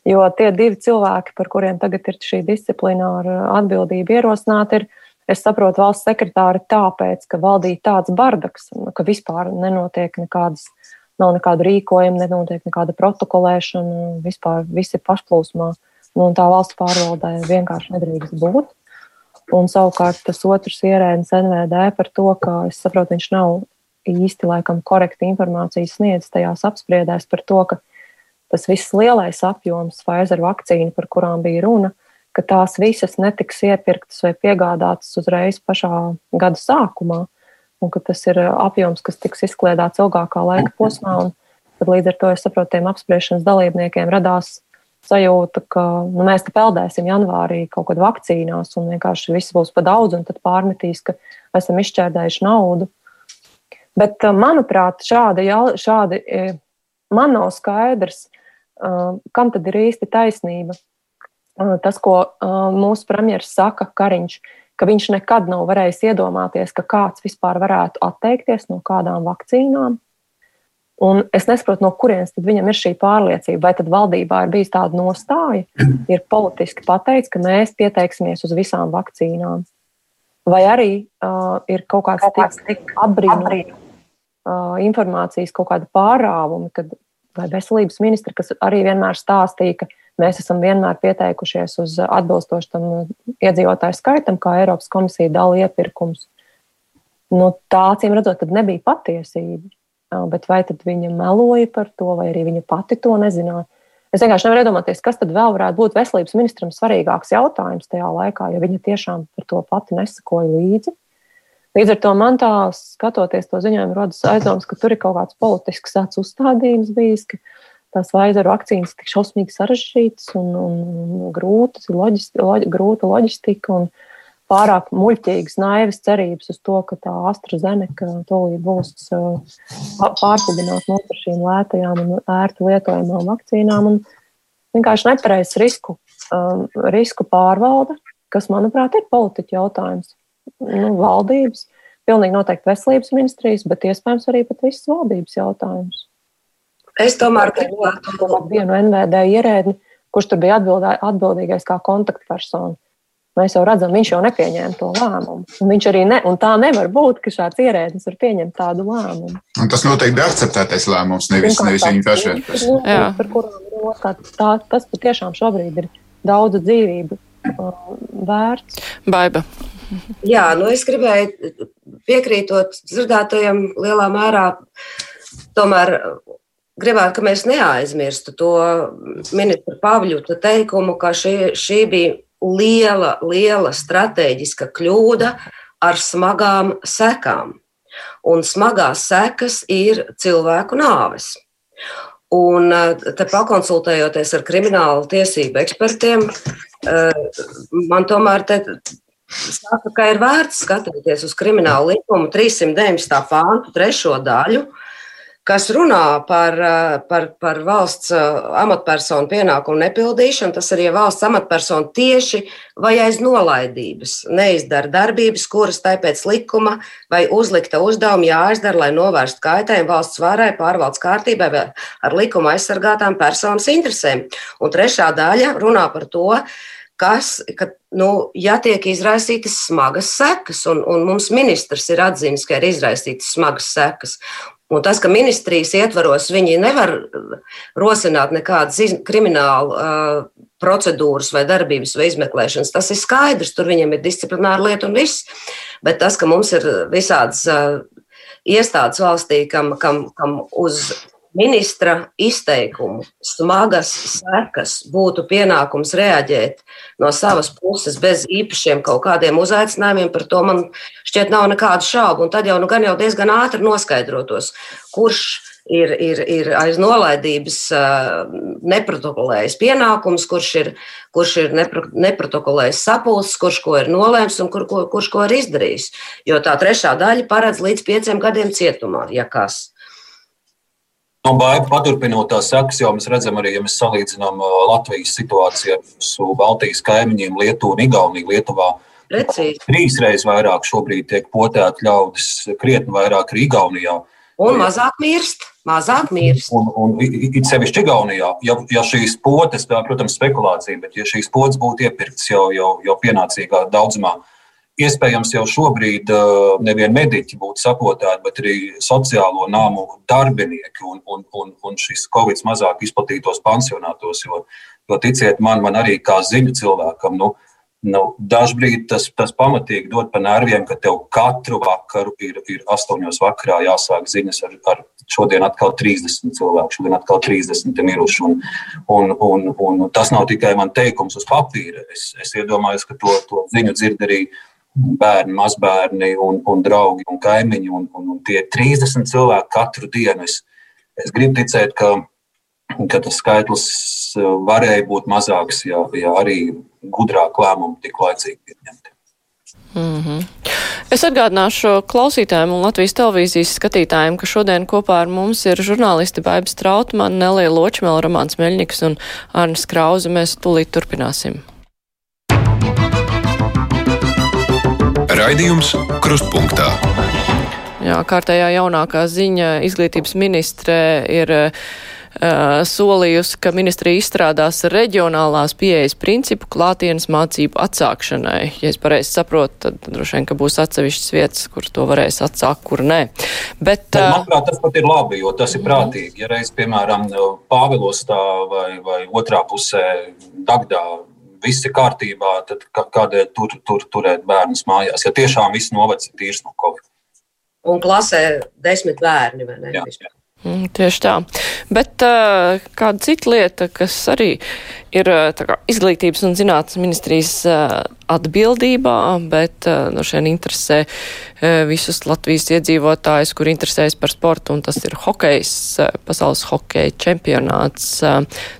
Jo tie divi cilvēki, par kuriem tagad ir šī disciplināra atbildība ierosināta, ir Es saprotu valsts sekretāri tāpēc, ka valdīja tāds bardaks, ka vispār nenotiek nekādas, nav nekāda rīkojuma, nenotiek nekāda protokolēšana, vispār viss ir pašplūsmā. Nu, tā valsts pārvaldē vienkārši nedrīkst būt. Un savukārt tas otrs ierēdnis NVD par to, ka es saprotu, viņš nav īsti laikam korekti informāciju sniedz tajās apspriedēs par to, ka tas viss lielais apjoms Pfizer vakcīna, par kurām bija runa, ka tās visas netiks iepirktas vai piegādātas uzreiz pašā gada sākumā, un ka tas ir apjoms, kas tiks izkliedēts ilgākā laika posmā. Tad līdz ar to es saprotu, tiem apspriešanas dalībniekiem radās sajūta, ka nu, mēs te peldēsim janvārī kaut kad vakcīnās, un vienkārši viss būs pa daudz, un tad pārmetīs, ka esam izšķērdējuši naudu. Bet, manuprāt, šādi, šādi man nav skaidrs, kam tad ir īsti taisnība tas, ko mūsu premjerministrs saka, Kariņš, ka viņš nekad nav varējis iedomāties, ka kāds vispār varētu atteikties no kādām vakcīnām. Un es nesaprotu, no kurienes viņam ir šī pārliecība. Vai tad valdībā ir bijis tāda nostāja, ir politiski pateikts, ka mēs pieteiksimies uz visām vakcīnām. Vai arī uh, ir kaut kāds tāds apbrīnums, uh, informācijas kaut kāda pārāvuma, kad vai veselības ministra, kas arī vienmēr stāstīja, ka Mēs esam vienmēr pieteikušies uz atbilstoši tam iedzīvotāju skaitam, kā Eiropas komisija dala iepirkums. Nu, tā acīm redzot, tad nebija patiesība. Bet vai tad viņa meloja par to, vai arī viņa pati to nezināja? Es vienkārši nevaru iedomāties, kas tad vēl varētu būt veselības ministram svarīgāks jautājums tajā laikā, ja viņa tiešām par to pati nesakoja līdzi. Līdz ar to man tā, skatoties to ziņojumu, rodas aizdoms, ka tur ir kaut kāds politisks uzstādījums bijis, ka tās Pfizer vakcīnas tik šausmīgi sarežģītas un, un grūtas, loģisti, loģi, grūta loģistika un pārāk muļķīgas, naivas cerības uz to, ka tā AstraZeneca tūlīt būs pārpludināta no šīm lētajām un ērti lietojamām vakcīnām. Un vienkārši nepareizs risku, um, risku pārvalde, kas, manuprāt, ir politiķa jautājums. Nu, valdības, pilnīgi noteikti veselības ministrijas, bet iespējams arī pat visas valdības jautājums. Es tomēr gribētu vienu NVD ierēdni, kurš tur bija atbildē, atbildīgais kā kontaktpersona. Mēs jau redzam, viņš jau nepieņēma to lēmumu. Un viņš arī ne, un tā nevar būt, ka šāds ierēdnis var pieņemt tādu lēmumu. Un tas noteikti bija akceptētais lēmums, nevis, nevis viņa pašvērtības. Ir tas patiešām šobrīd ir daudz dzīvību uh, vērts. Baiba. Jā, nu es gribēju piekrītot dzirdētajam lielā mērā. Tomēr gribētu, ka mēs neaizmirstu to ministra Pavļuta teikumu, ka šī, šī bija liela, liela strateģiska kļūda ar smagām sekām. Un smagās sekas ir cilvēku nāves. Un te pakonsultējoties ar kriminālu tiesību ekspertiem, man tomēr te saka, ka ir vērts skatīties uz kriminālu likumu 390. pāntu trešo daļu, kas runā par, eh, par, par valsts eh, amatpersonu pienākumu nepildīšanu. Tas arī valsts amatpersona tieši vai aiz nolaidības neizdara darbības, kuras tāpēc likuma vai uzlikta uzdevuma jāizdara, lai novērstu kaitējumu valsts varai, pārvaldes kārtībai vai ar likuma aizsargātām personas interesēm. Un trešā daļa runā par to, kas, ka, nu, ja tiek izraisītas smagas sekas, un, un mums ministrs ir atzīmis, ka ir izraisītas smagas sekas, Un tas, ka ministrijas ietvaros viņi nevar rosināt nekādas kriminālu uh, procedūras vai darbības vai izmeklēšanas, tas ir skaidrs. Tur viņiem ir disciplināra lieta un viss. Bet tas, ka mums ir visādas uh, iestādes valstī, kam, kam, kam uz ministra izteikumu smagas sekas būtu pienākums reaģēt no savas puses bez īpašiem kaut kādiem uzaicinājumiem, par to man šķiet nav nekādu šaubu. Un tad jau, nu, gan jau diezgan ātri noskaidrotos, kurš ir, ir, ir aiz nolaidības neprotokolējis pienākums, kurš ir, kurš ir nepro, neprotokolējis sapulces, kurš ko ir nolēms un kur, kur, kurš ko ir izdarījis. Jo tā trešā daļa paredz līdz pieciem gadiem cietumā, ja kas. No baigi paturpinot tās sekas, jau mēs redzam, arī, ja mēs salīdzinām Latvijas situāciju ar Baltijas kaimiņiem, Lietuvu un Igauniju. Lietuvā Precīzi. trīs reizes vairāk šobrīd tiek potēti ļaudis, krietni vairāk arī Igaunijā. Un mazāk mirst. Mazāk mirst. Un, un it sevišķi Igaunijā, ja, ja šīs potes, tā, protams, spekulācija, bet ja šīs potes būtu iepirktas jau, jau, jau pienācīgā daudzumā, iespējams jau šobrīd nevien mediķi būtu sapotēti, bet arī sociālo nāmu darbinieki un, un, un, un šis Covid mazāk izplatītos pansionātos, jo, jo ticiet man, man arī kā ziņu cilvēkam, nu, Nu, dažbrīd tas, tas pamatīgi dod pa nerviem, ka tev katru vakaru ir, ir 8.00 vakarā jāsāk ziņas ar, ar šodien atkal 30 cilvēku, šodien atkal 30 miruši. Un, un, un, un tas nav tikai man teikums uz papīra. Es, es iedomājos, ka to, to ziņu dzird arī bērni, mazbērni un, un draugi un kaimiņi. Un, un, un tie 30 cilvēki katru dienu. Es, es gribu ticēt, ka ka tas skaitlis eh, varēja būt mazāks, ja, ja arī gudrāk lēmumi tik laicīgi pieņemti. Mm -hmm. Es atgādināšu klausītājiem un Latvijas televīzijas skatītājiem, ka šodien kopā ar mums ir žurnālisti Baiba Strautmana, Nelija Ločmēla, Romāns Meļņiks un Arnis Krauze. Mēs tūlīt turpināsim. Raidījums Krustpunktā. Jā, kārtējā jaunākā ziņa izglītības ministre ir Uh, solījusi, ka ministrija izstrādās reģionālās pieejas principu klātienes mācību atsākšanai. Ja es pareizi saprotu, tad droši vien, ka būs atsevišķas vietas, kur to varēs atsākt, kur nē. Bet, uh, Manuprāt, tas pat ir labi, jo tas ir prātīgi. Ja reiz, piemēram, Pāvilostā vai, vai otrā pusē Dagdā viss ir kārtībā, tad kādēļ tur, tur turēt bērnus mājās, ja tiešām viss novads ir tīrs no Covid. Un klasē desmit bērni, vai ne? Jā, jā. Mm, tieši tā. Bet uh, kāda cita lieta, kas arī ir kā, izglītības un zinātnes ministrijas uh, atbildībā, bet uh, no šiem interesē uh, visus Latvijas iedzīvotājus, kur interesējas par sportu, un tas ir hokejs, pasaules hokeja čempionāts.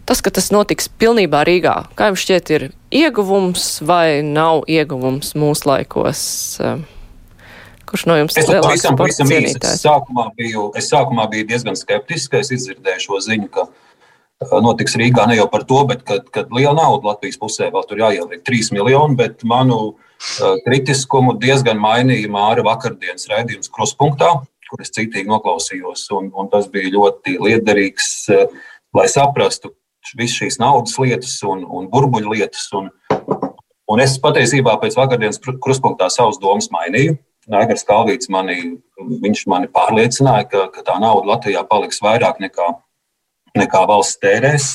Tas, ka tas notiks pilnībā Rīgā, kā jums šķiet, ir ieguvums vai nav ieguvums mūsu laikos? Uh, Kurš no jums ir pavisam, pavisam īsi. Es sākumā, biju, es sākumā biju diezgan skeptisks, ka es izdzirdēju šo ziņu, ka uh, notiks Rīgā ne jau par to, bet kad, kad liela nauda Latvijas pusē vēl tur jāieliek 3 miljoni, bet manu uh, kritiskumu diezgan mainīja Māra vakardienas raidījums Kruspunktā, kur es citīgi noklausījos, un, un tas bija ļoti liederīgs, uh, lai saprastu visas šīs naudas lietas un, un burbuļu lietas. Un, un es patiesībā pēc vakardienas kruspunktā savus domas mainīju. Nāgars Kalvīts mani, mani pārliecināja, ka, ka tā nauda Latvijā paliks vairāk nekā, nekā valsts tērēs.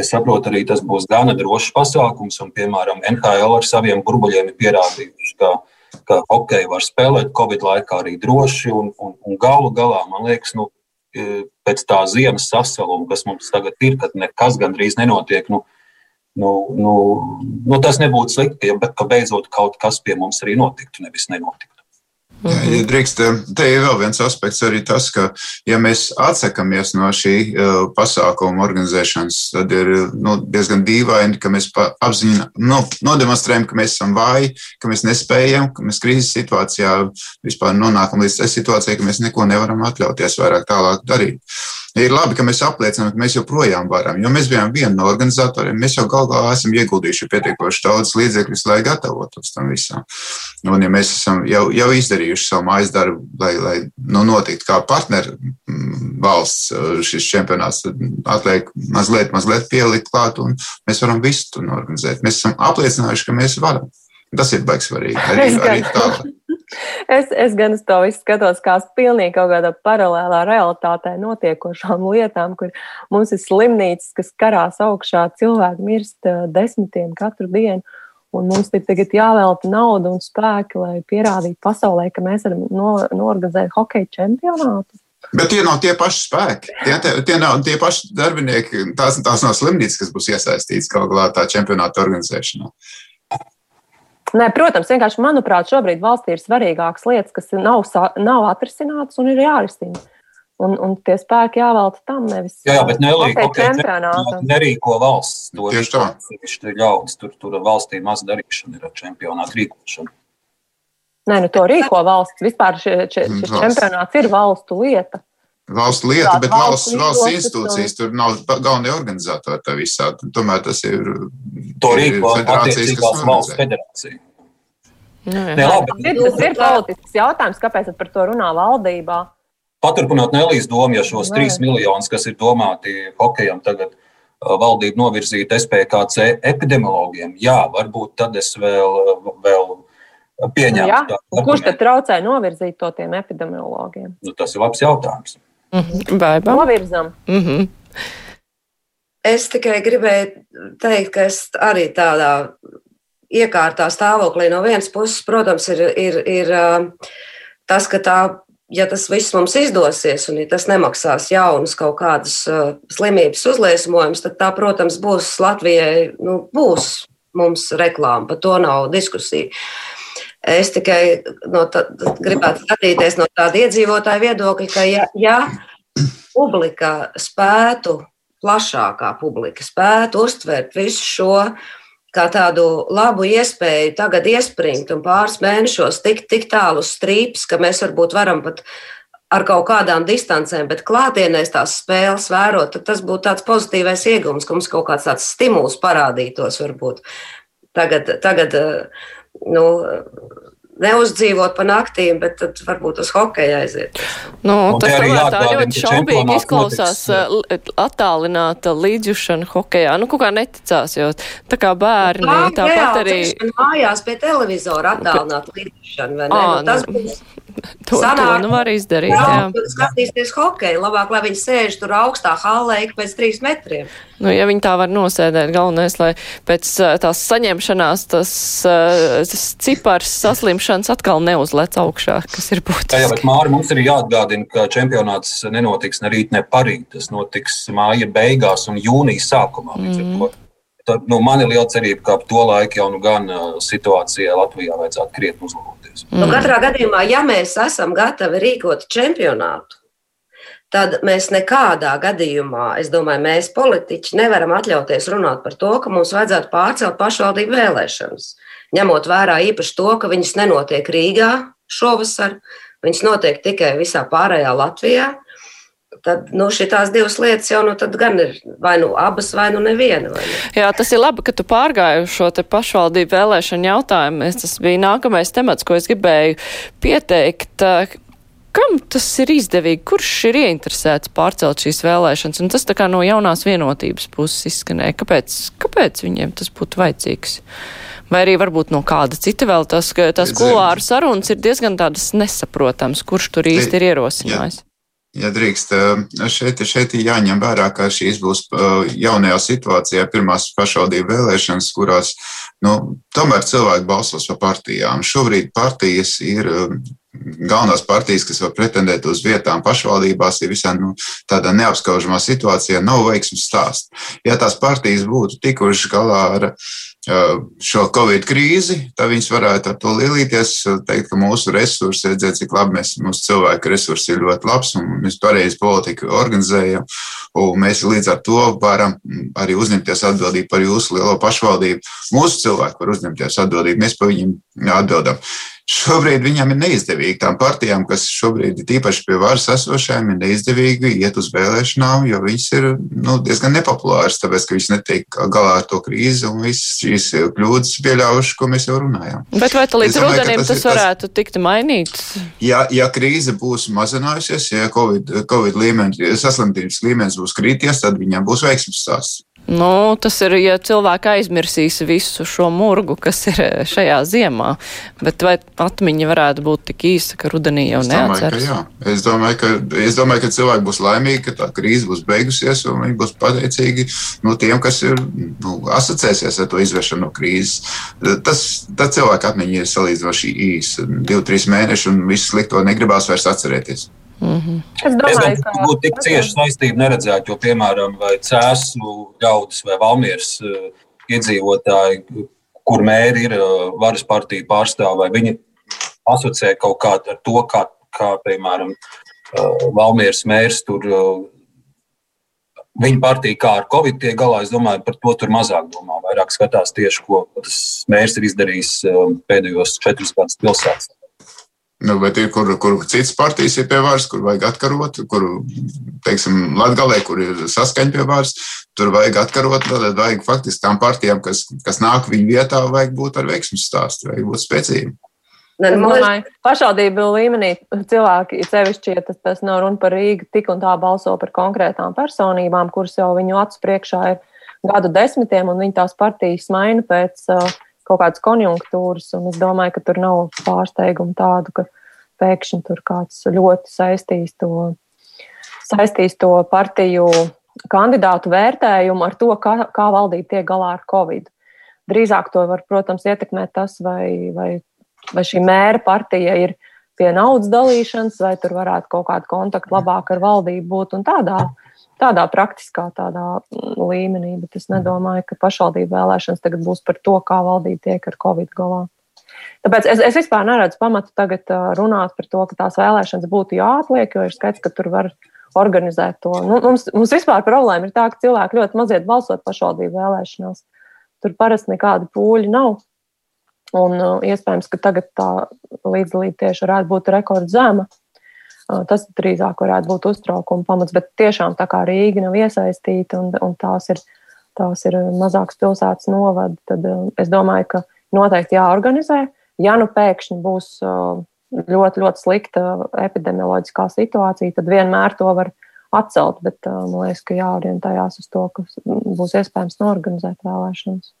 Es saprotu, arī tas būs gana drošs pasākums, un, piemēram, NHL ar saviem burbuļiem ir pierādījuši, ka, ka hokeju var spēlēt Covid laikā arī droši, un, un, un galu galā, man liekas, nu, pēc tā ziemas sasaluma, kas mums tagad ir, kad nekas gandrīz nenotiek, nu, nu, nu, nu, tas nebūtu slikti, ja, bet ka beidzot kaut kas pie mums arī notiktu, nevis nenotiktu. Jā, ja drīkst, te ir vēl viens aspekts, arī tas, ka, ja mēs atsakāmies no šī uh, pasākuma organizēšanas, tad ir nu, diezgan dīvaini, ka mēs apziņā no, nodemonstrējam, ka mēs esam vāji, ka mēs nespējam, ka mēs krīzes situācijā vispār nonākam līdz situācijai, ka mēs neko nevaram atļauties vairāk tālāk darīt. Ir labi, ka mēs apliecinām, ka mēs joprojām varam, jo mēs bijām viena no organizatoriem. Mēs jau galu galā esam ieguldījuši pietiekoši daudz līdzekļus, lai gatavotos tam visam. Un, ja mēs esam jau, jau izdarījuši savu mājas darbu, lai, lai nu, notiktu kā partneri mm, valsts šis čempionāts, tad atliek mazliet, mazliet pielikt klāt, un mēs varam visu to norganizēt. Mēs esam apliecinājuši, ka mēs varam. Tas ir baigs svarīgi. Arī, arī tālāk. Es, es gan uz to visu skatos kā pilnīgi kaut kādā paralēlā realitātē notiekošām lietām, kur mums ir slimnīcas, kas karās augšā, cilvēki mirst uh, desmitiem katru dienu. Un mums ir tagad jāvelta nauda un spēki, lai pierādītu pasaulē, ka mēs varam no, norganizēt hokeja čempionātu. Bet tie nav tie paši spēki. Tie, tie, tie nav tie paši darbinieki. Tās, tās nav slimnīcas, kas būs iesaistītas kaut kādā tā čempionāta organizēšanā. Nē, protams, vienkārši manuprāt, šobrīd valstī ir svarīgākas lietas, kas nav, nav atrisinātas un ir jārisina. Un, un tie spēki jāvelta tam, nevis Jā, jā bet nelīgi, hokeja okay, čempionātam. nerīko valsts. To Tieši tā. Sevišķi ļaudis, tur, tur valstī maz darīšana ir ar čempionātu rīkošanu. Nē, nu to rīko valsts. Vispār šie, šie, šis čempionāts ir valstu lieta. Valsts lieta, Jā, bet valsts valsts, institūcijas tur nav galvenie organizatori tā visā. Tomēr tas ir. To rīko federācijas, valsts federācija. Nu, jā. Ne, labi, Tas ir, tas ir politisks jautājums, kāpēc par to runā valdībā. Paturpinot Nelijas domu, ja šos Nē. 3 miljonus, kas ir domāti hokejam, tagad valdība novirzīta SPKC epidemiologiem, jā, varbūt tad es vēl, vēl pieņemtu. Jā, tādu un kurš tad traucē novirzīt to tiem epidemiologiem? Nu, tas ir labs jautājums. Mhm. Baiba. Novirzam. Mhm. Es tikai gribēju teikt, ka es arī tādā iekārtā stāvoklī no vienas puses, protams, ir, ir, ir tas, ka tā, ja tas viss mums izdosies un ja tas nemaksās jaunas kaut kādas slimības uzliesmojumus, tad tā, protams, būs Latvijai, nu, būs mums reklāma, par to nav diskusija. Es tikai no tā, gribētu skatīties no tāda iedzīvotāja viedokļa, ka ja, ja publika spētu, plašākā publika spētu uztvert visu šo kā tādu labu iespēju tagad iespringt un pāris mēnešos tikt tik tālu uz strīpes, ka mēs varbūt varam pat ar kaut kādām distancēm, bet klātienēs tās spēles vērot, tad tas būtu tāds pozitīvais iegums, ka mums kaut kāds tāds stimuls parādītos varbūt. Tagad, tagad eh, nu, neuzdzīvot pa naktīm, bet tad varbūt uz hokeju aiziet. Nu, Un tas tomēr tā ļoti šaubīgi izklausās uh, attālināta līdzjušana hokejā. Nu, kaut kā neticās, jo tā kā bērni Tā tāpat reāli arī mājās pie televizora attālināt līdzšanu, vai ne? Ā, Nu, tas nu, būs to, to sanāk- nu var izdarīt. Jā. Jā, skatīties hokeju. Labāk, lai viņi sēž tur augstā hallē ik pēc trīs metriem. Nu, ja viņi tā var nosēdēt, galvenais, lai pēc uh, tās saņemšanās tas, uh, tas cipars saslimšanas atkal neuzlec augšā, kas ir Jā, jā, būtiski. bet Māri, mums ir jāatgādina, ka čempionāts nenotiks ne rīt, ne parīt. Tas notiks māja beigās un jūnijas sākumā. To Tad, nu, man ir liela cerība, ka ap to laiku jau nu gan uh, situācija Latvijā vajadzētu krietni uzlaboties. Nu, katrā gadījumā, ja mēs esam gatavi rīkot čempionātu, tad mēs nekādā gadījumā, es domāju, mēs politiķi nevaram atļauties runāt par to, ka mums vajadzētu pārcelt pašvaldību vēlēšanas. Ņemot vērā īpaši to, ka viņas nenotiek Rīgā šovasar, viņas notiek tikai visā pārējā Latvijā. Tad nu, šīs divas lietas jau nu, tad gan ir vai nu abas, vai nu neviena. Vai ne? Jā, tas ir labi, ka tu pārgāji šo te pašvaldību vēlēšanu jautājumu. Es- Tas bija nākamais temats, ko es gribēju pieteikt. Kam tas ir izdevīgi? Kurš ir ieinteresēts pārcelt šīs vēlēšanas? Un tas tā kā no jaunās vienotības puses izskanēja. Kāpēc, kāpēc viņiem tas būtu vajadzīgs? Vai arī varbūt no kāda cita vēl tas, ka tas kulāru sarunas ir diezgan tādas nesaprotams, kurš tur īsti ir ierosinājis. Ja drīkst, eh, šeit, šeit jāņem vērā, ka šīs būs eh, jaunajā situācijā pirmās pašvaldību vēlēšanas, kurās nu, tomēr cilvēki balsos par partijām. Šobrīd partijas ir eh, galvenās partijas, kas var pretendēt uz vietām pašvaldībās, ir visā nu, tādā neapskaužamā situācijā, nav veiksmes stāsts. Ja tās partijas būtu tikušas galā ar šo Covid krīzi, tad viņas varētu ar to lielīties, teikt, ka mūsu resursi, redzēt, cik labi mēs, mūsu cilvēku resursi ir ļoti labs un mēs pareizi politiku organizējam. Un mēs līdz ar to varam arī uzņemties atbildību par jūsu lielo pašvaldību. Mūsu cilvēki var uzņemties atbildību, mēs par viņiem atbildam. Šobrīd viņam ir neizdevīgi tām partijām, kas šobrīd ir īpaši pie varas esošajām, ir neizdevīgi iet uz vēlēšanām, jo viņas ir nu, diezgan nepopulāras, tāpēc ka viņas netiek galā ar to krīzi un visas šīs kļūdas pieļaujušas, ko mēs jau runājām. Bet vai līdz domāju, rudenim tas tas, ir tas- varētu tikt mainīts? Ja, ja krīze būs mazinājusies, ja Covid, COVID līmenis, saslimtības līmenis būs krīties, tad viņam būs veiksmes stāsts. Nu, tas ir, ja cilvēki aizmirsīs visu šo murgu, kas ir eh, šajā ziemā. Bet vai atmiņa varētu būt tik īsa, ka rudenī jau neatceras? Es domāju, ka, es domāju, ka cilvēki būs laimīgi, ka tā krīze būs beigusies, un viņi būs pateicīgi nu, tiem, kas ir nu, asociēsies ar to izvēršanu no krīzes. Tas, cilvēku atmiņa ir salīdzinoši īsa. Divi, trīs mēneši, un visu slikto negribās vairs atcerēties. Es Es domāju, domāju, ka ka būtu tik cieši saistība neredzēt, jo, piemēram, cēsu ļaudis vai valmieras eh, iedzīvotāji, kur mēri ir eh, varas partiju pārstāvi, vai viņi asociē kaut kā ar to, kā, kā piemēram, Valmieras mērs tur viņa partija kā ar Covid tiek galā, es domāju, par to tur mazāk domā. Vairāk skatās tieši, ko tas mērs ir izdarījis pēdējos četrus gadus pilsētā. Nu, bet ir, kur, kur citas partijas ir pie varas, kur vajag atkarot, kur, teiksim, Latgalē, kur ir saskaņa pie varas, tur vajag atkarot, tad vajag faktiski tām partijām, kas, kas nāk viņu vietā, vajag būt ar veiksmu stāstu, vajag būt spēcīgiem. Es domāju, pašvaldību līmenī cilvēki, sevišķi, ja tas, tas nav runa par Rīgu, tik un tā balso par konkrētām personībām, kuras jau viņu acu priekšā ir gadu desmitiem, un viņi tās partijas maina pēc uh, kaut kādas konjunktūras. Es domāju, ka tur nav pārsteigumu tādu, ka pēkšņi tur kāds ļoti saistīs to, saistīs to partiju kandidātu vērtējumu ar to, kā, kā valdība tiek galā ar Covid. Drīzāk to var, protams, ietekmēt tas, vai, vai vai šī mēra partija ir pie naudas dalīšanas, vai tur varētu kaut kāda kontakta labāk ar valdību būt un tādā, tādā praktiskā tādā līmenī. Bet es nedomāju, ka pašvaldību vēlēšanas tagad būs par to, kā valdība tiek ar Covid galā. Tāpēc es, es vispār neredzu pamatu tagad runāt par to, ka tās vēlēšanas būtu jāatliek, jo ir skaidrs, ka tur var organizēt to. Nu, mums, mums vispār problēma ir tā, ka cilvēki ļoti maziet balsot pašvaldību vēlēšanās. Tur parasti nekāda pūļa nav. Un uh, iespējams, ka tagad tā līdzdalība tieši varētu būt rekordzema. Uh, tas drīzāk varētu būt uztraukuma pamats, bet tiešām tā kā Rīga nav iesaistīta un, un tās, ir, tās ir mazākas pilsētas novada, tad uh, es domāju, ka noteikti jāorganizē. Ja nu pēkšņi būs ļoti, ļoti slikta epidemioloģiskā situācija, tad vienmēr to var atcelt, bet man liekas, ka jāorientējās uz to, ka būs iespējams norganizēt vēlēšanas.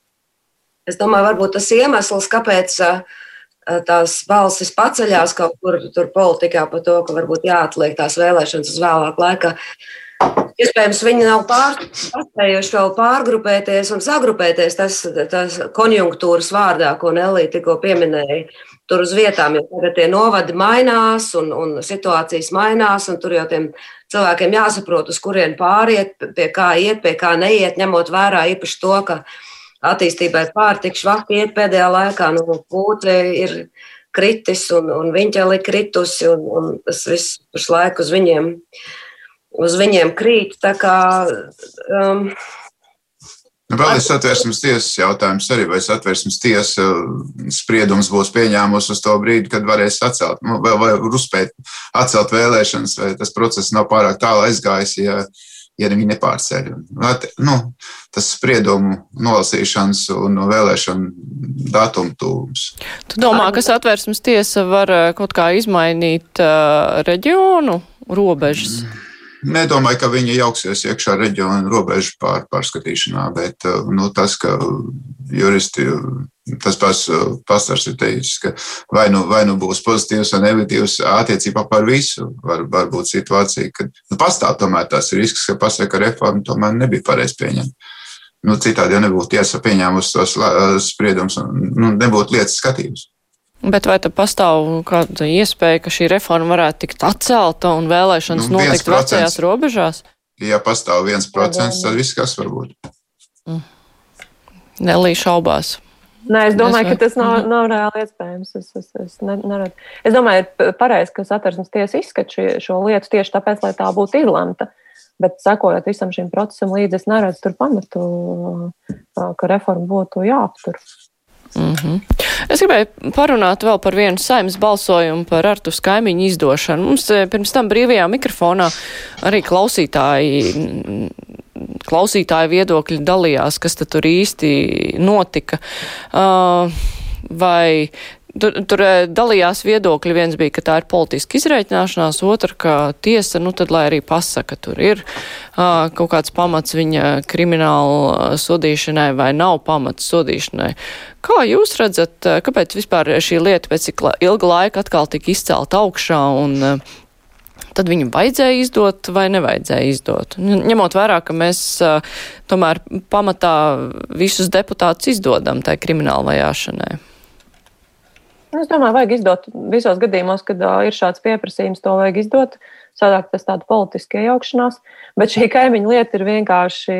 Es domāju, varbūt tas iemesls, kāpēc tās balsis paceļās kaut kur tur politikā par to, ka varbūt jāatliek tās vēlēšanas uz vēlāku laiku. Iespējams, viņi nav pārspējuši vēl pārgrupēties un sagrupēties tas, tas konjunktūras vārdā, ko Nelī tikko pieminēja. Tur uz vietām jau tagad tie novadi mainās un, un situācijas mainās, un tur jau tiem cilvēkiem jāsaprot, uz kurien pāriet, pie kā iet, pie kā neiet, ņemot vērā īpaši to, ka attīstībai pārtik švaki iet pēdējā laikā. Nu, Pūte ir kritis un, un viņķeli kritusi, un, un tas viss pašlaik uz viņiem, uz viņiem krīt. Tā kā, um, Nu, vēl ir satversmes tiesas jautājums arī, vai satversmes tiesa spriedums būs pieņēmusi uz to brīdi, kad varēs atcelt, nu, vai, vai uzspēt atcelt vēlēšanas, vai tas process nav pārāk tālu aizgājis, ja, ja viņi nepārceļ. Nu, tas spriedumu nolasīšanas un vēlēšanu datumu tūms. Tu domā, ka satversmes tiesa var eh, kaut kā izmainīt uh, reģionu robežas? Nedomāju, ka viņi jauksies iekšā reģiona robežu pār, pārskatīšanā, bet eh, nu, tas, ka juristi, tas pats pastars ir teicis, ka vai nu, vai nu būs pozitīvs vai negatīvs attiecībā par visu, var, var būt situācija, ka nu, pastāv tomēr tās risks, ka pasaka reforma tomēr nebija pareizi pieņemta. Nu, citādi jau nebūtu tiesa pieņēmusi tos spriedumus un nu, nebūtu lietas skatījums. Bet vai tad pastāv kāda iespēja, ka šī reforma varētu tikt atcelta un vēlēšanas nu, notikt vecajās robežās? Ja pastāv viens procents, tad viss kas var būt. Mm. Nelī šaubās. Nē, es domāju, es, ka tas nav, nav reāli iespējams. Es, es, es, ne, neredzu. es domāju, ir pareizi, ka satversmes tiesa izskat šo, šo lietu tieši tāpēc, lai tā būtu izlemta. Bet, sekojot visam šim procesam līdzi, es neredzu tur pamatu, ka reforma būtu jāaptur. Mm -hmm. Es gribēju parunāt vēl par vienu saimnes balsojumu par Artus kaimiņu izdošanu. Mums eh, pirms tam brīvajā mikrofonā arī klausītāji, klausītāji viedokļi dalījās, kas tur īsti notika. Uh, vai Tur, tur eh, dalījās viedokļi. Viens bija, ka tā ir politiska izreikināšanās, otra, ka tiesa, nu tad lai arī pasaka, tur ir uh, kaut kāds pamats viņa krimināla sodīšanai vai nav pamats sodīšanai. Kā jūs redzat, kāpēc vispār šī lieta pēc cik ilga laika atkal tika izcelt augšā un uh, tad viņu vajadzēja izdot vai nevajadzēja izdot. Ņemot vērā, ka mēs uh, tomēr pamatā visus deputātus izdodam tai krimināla vajāšanai. Es domāju, vajag izdot visos gadījumos, kad uh, ir šāds pieprasījums, to vajag izdot. Sadāk tas tāda politiska iejaukšanās, bet šī kaimiņa lieta ir vienkārši,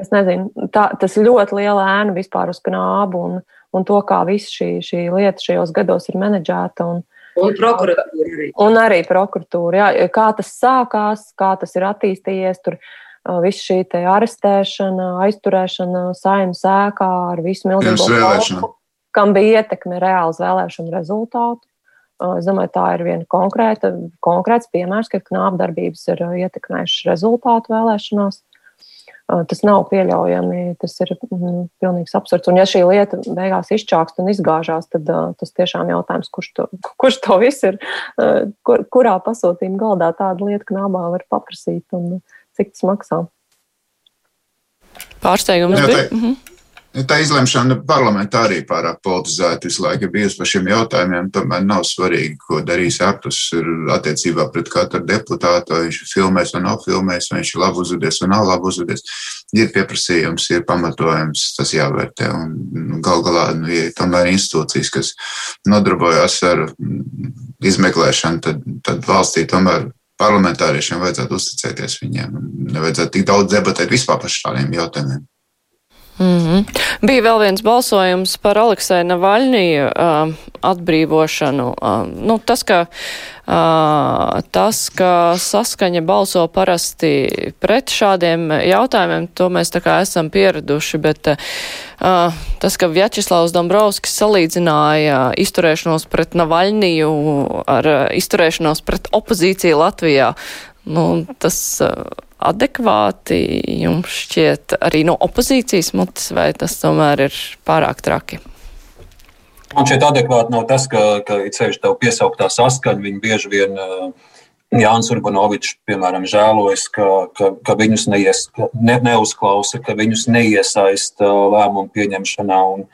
es nezinu, tā, tas ļoti liela ēna vispār uz knābu un, un to, kā viss šī, šī lieta šajos gados ir menedžēta. Un, Un prokuratūra arī. Un arī prokuratūra. Jā. Kā tas sākās, kā tas ir attīstījies, tur viss šī arestēšana, aizturēšana saimnes ēkā ar visu milzīgo vēlēšanu, kam bija ietekme reāli uz vēlēšanu rezultātu. Es domāju, tā ir viena konkrēta, konkrēts piemērs, ka knāpdarbības ir ietekmējušas rezultātu vēlēšanās. Tas nav pieļaujami, tas ir mm, pilnīgs absurds. Un ja šī lieta beigās izčākst un izgāžās, tad uh, tas tiešām jautājums, kurš to, kurš to viss ir, uh, kur, kurā pasūtījuma galdā tāda lieta knābā var paprasīt un cik tas maksā. Pārsteigums Jā, bija. Mhm. Tā izlemšana parlamentā arī pārāk politizēta visu laiku bijusi par šiem jautājumiem. Tomēr nav svarīgi, ko darīs Aptus attiecībā pret katru deputātu. Vai viņš filmēs vai nav filmējis, vai viņš ir labi uzvedies vai nav labi uzvedies. Ir pieprasījums, ir pamatojums, tas jāvērtē. Un nu, gal galā nu, ir tomēr institūcijas, kas nodarbojas ar mm, izmeklēšanu, tad, tad valstī tomēr parlamentāriešiem vajadzētu uzticēties viņiem. Nevajadzētu tik daudz debatēt vispār par šādiem jautājumiem. Mm -hmm. Bija vēl viens balsojums par Aleksēju Navaļņiju uh, atbrīvošanu. Uh, nu, tas, ka, uh, tas, ka saskaņa balso parasti pret šādiem jautājumiem, to mēs tā kā esam pieraduši, bet uh, tas, ka Vjačeslavs Dombrovskis salīdzināja izturēšanos pret Navaļņiju ar uh, izturēšanos pret opozīciju Latvijā, nu, tas. Uh, adekvāti jums šķiet arī no opozīcijas mutes, vai tas tomēr ir pārāk traki? Man šķiet adekvāti nav tas, ka, ka it sevišķi tev piesauktā saskaņa, viņi bieži vien uh, Jānis Urbanovičs, piemēram, žēlojas, ka, ka, ka viņus neies, ne, neuzklausa, ka viņus neiesaista lēmumu pieņemšanā. Un,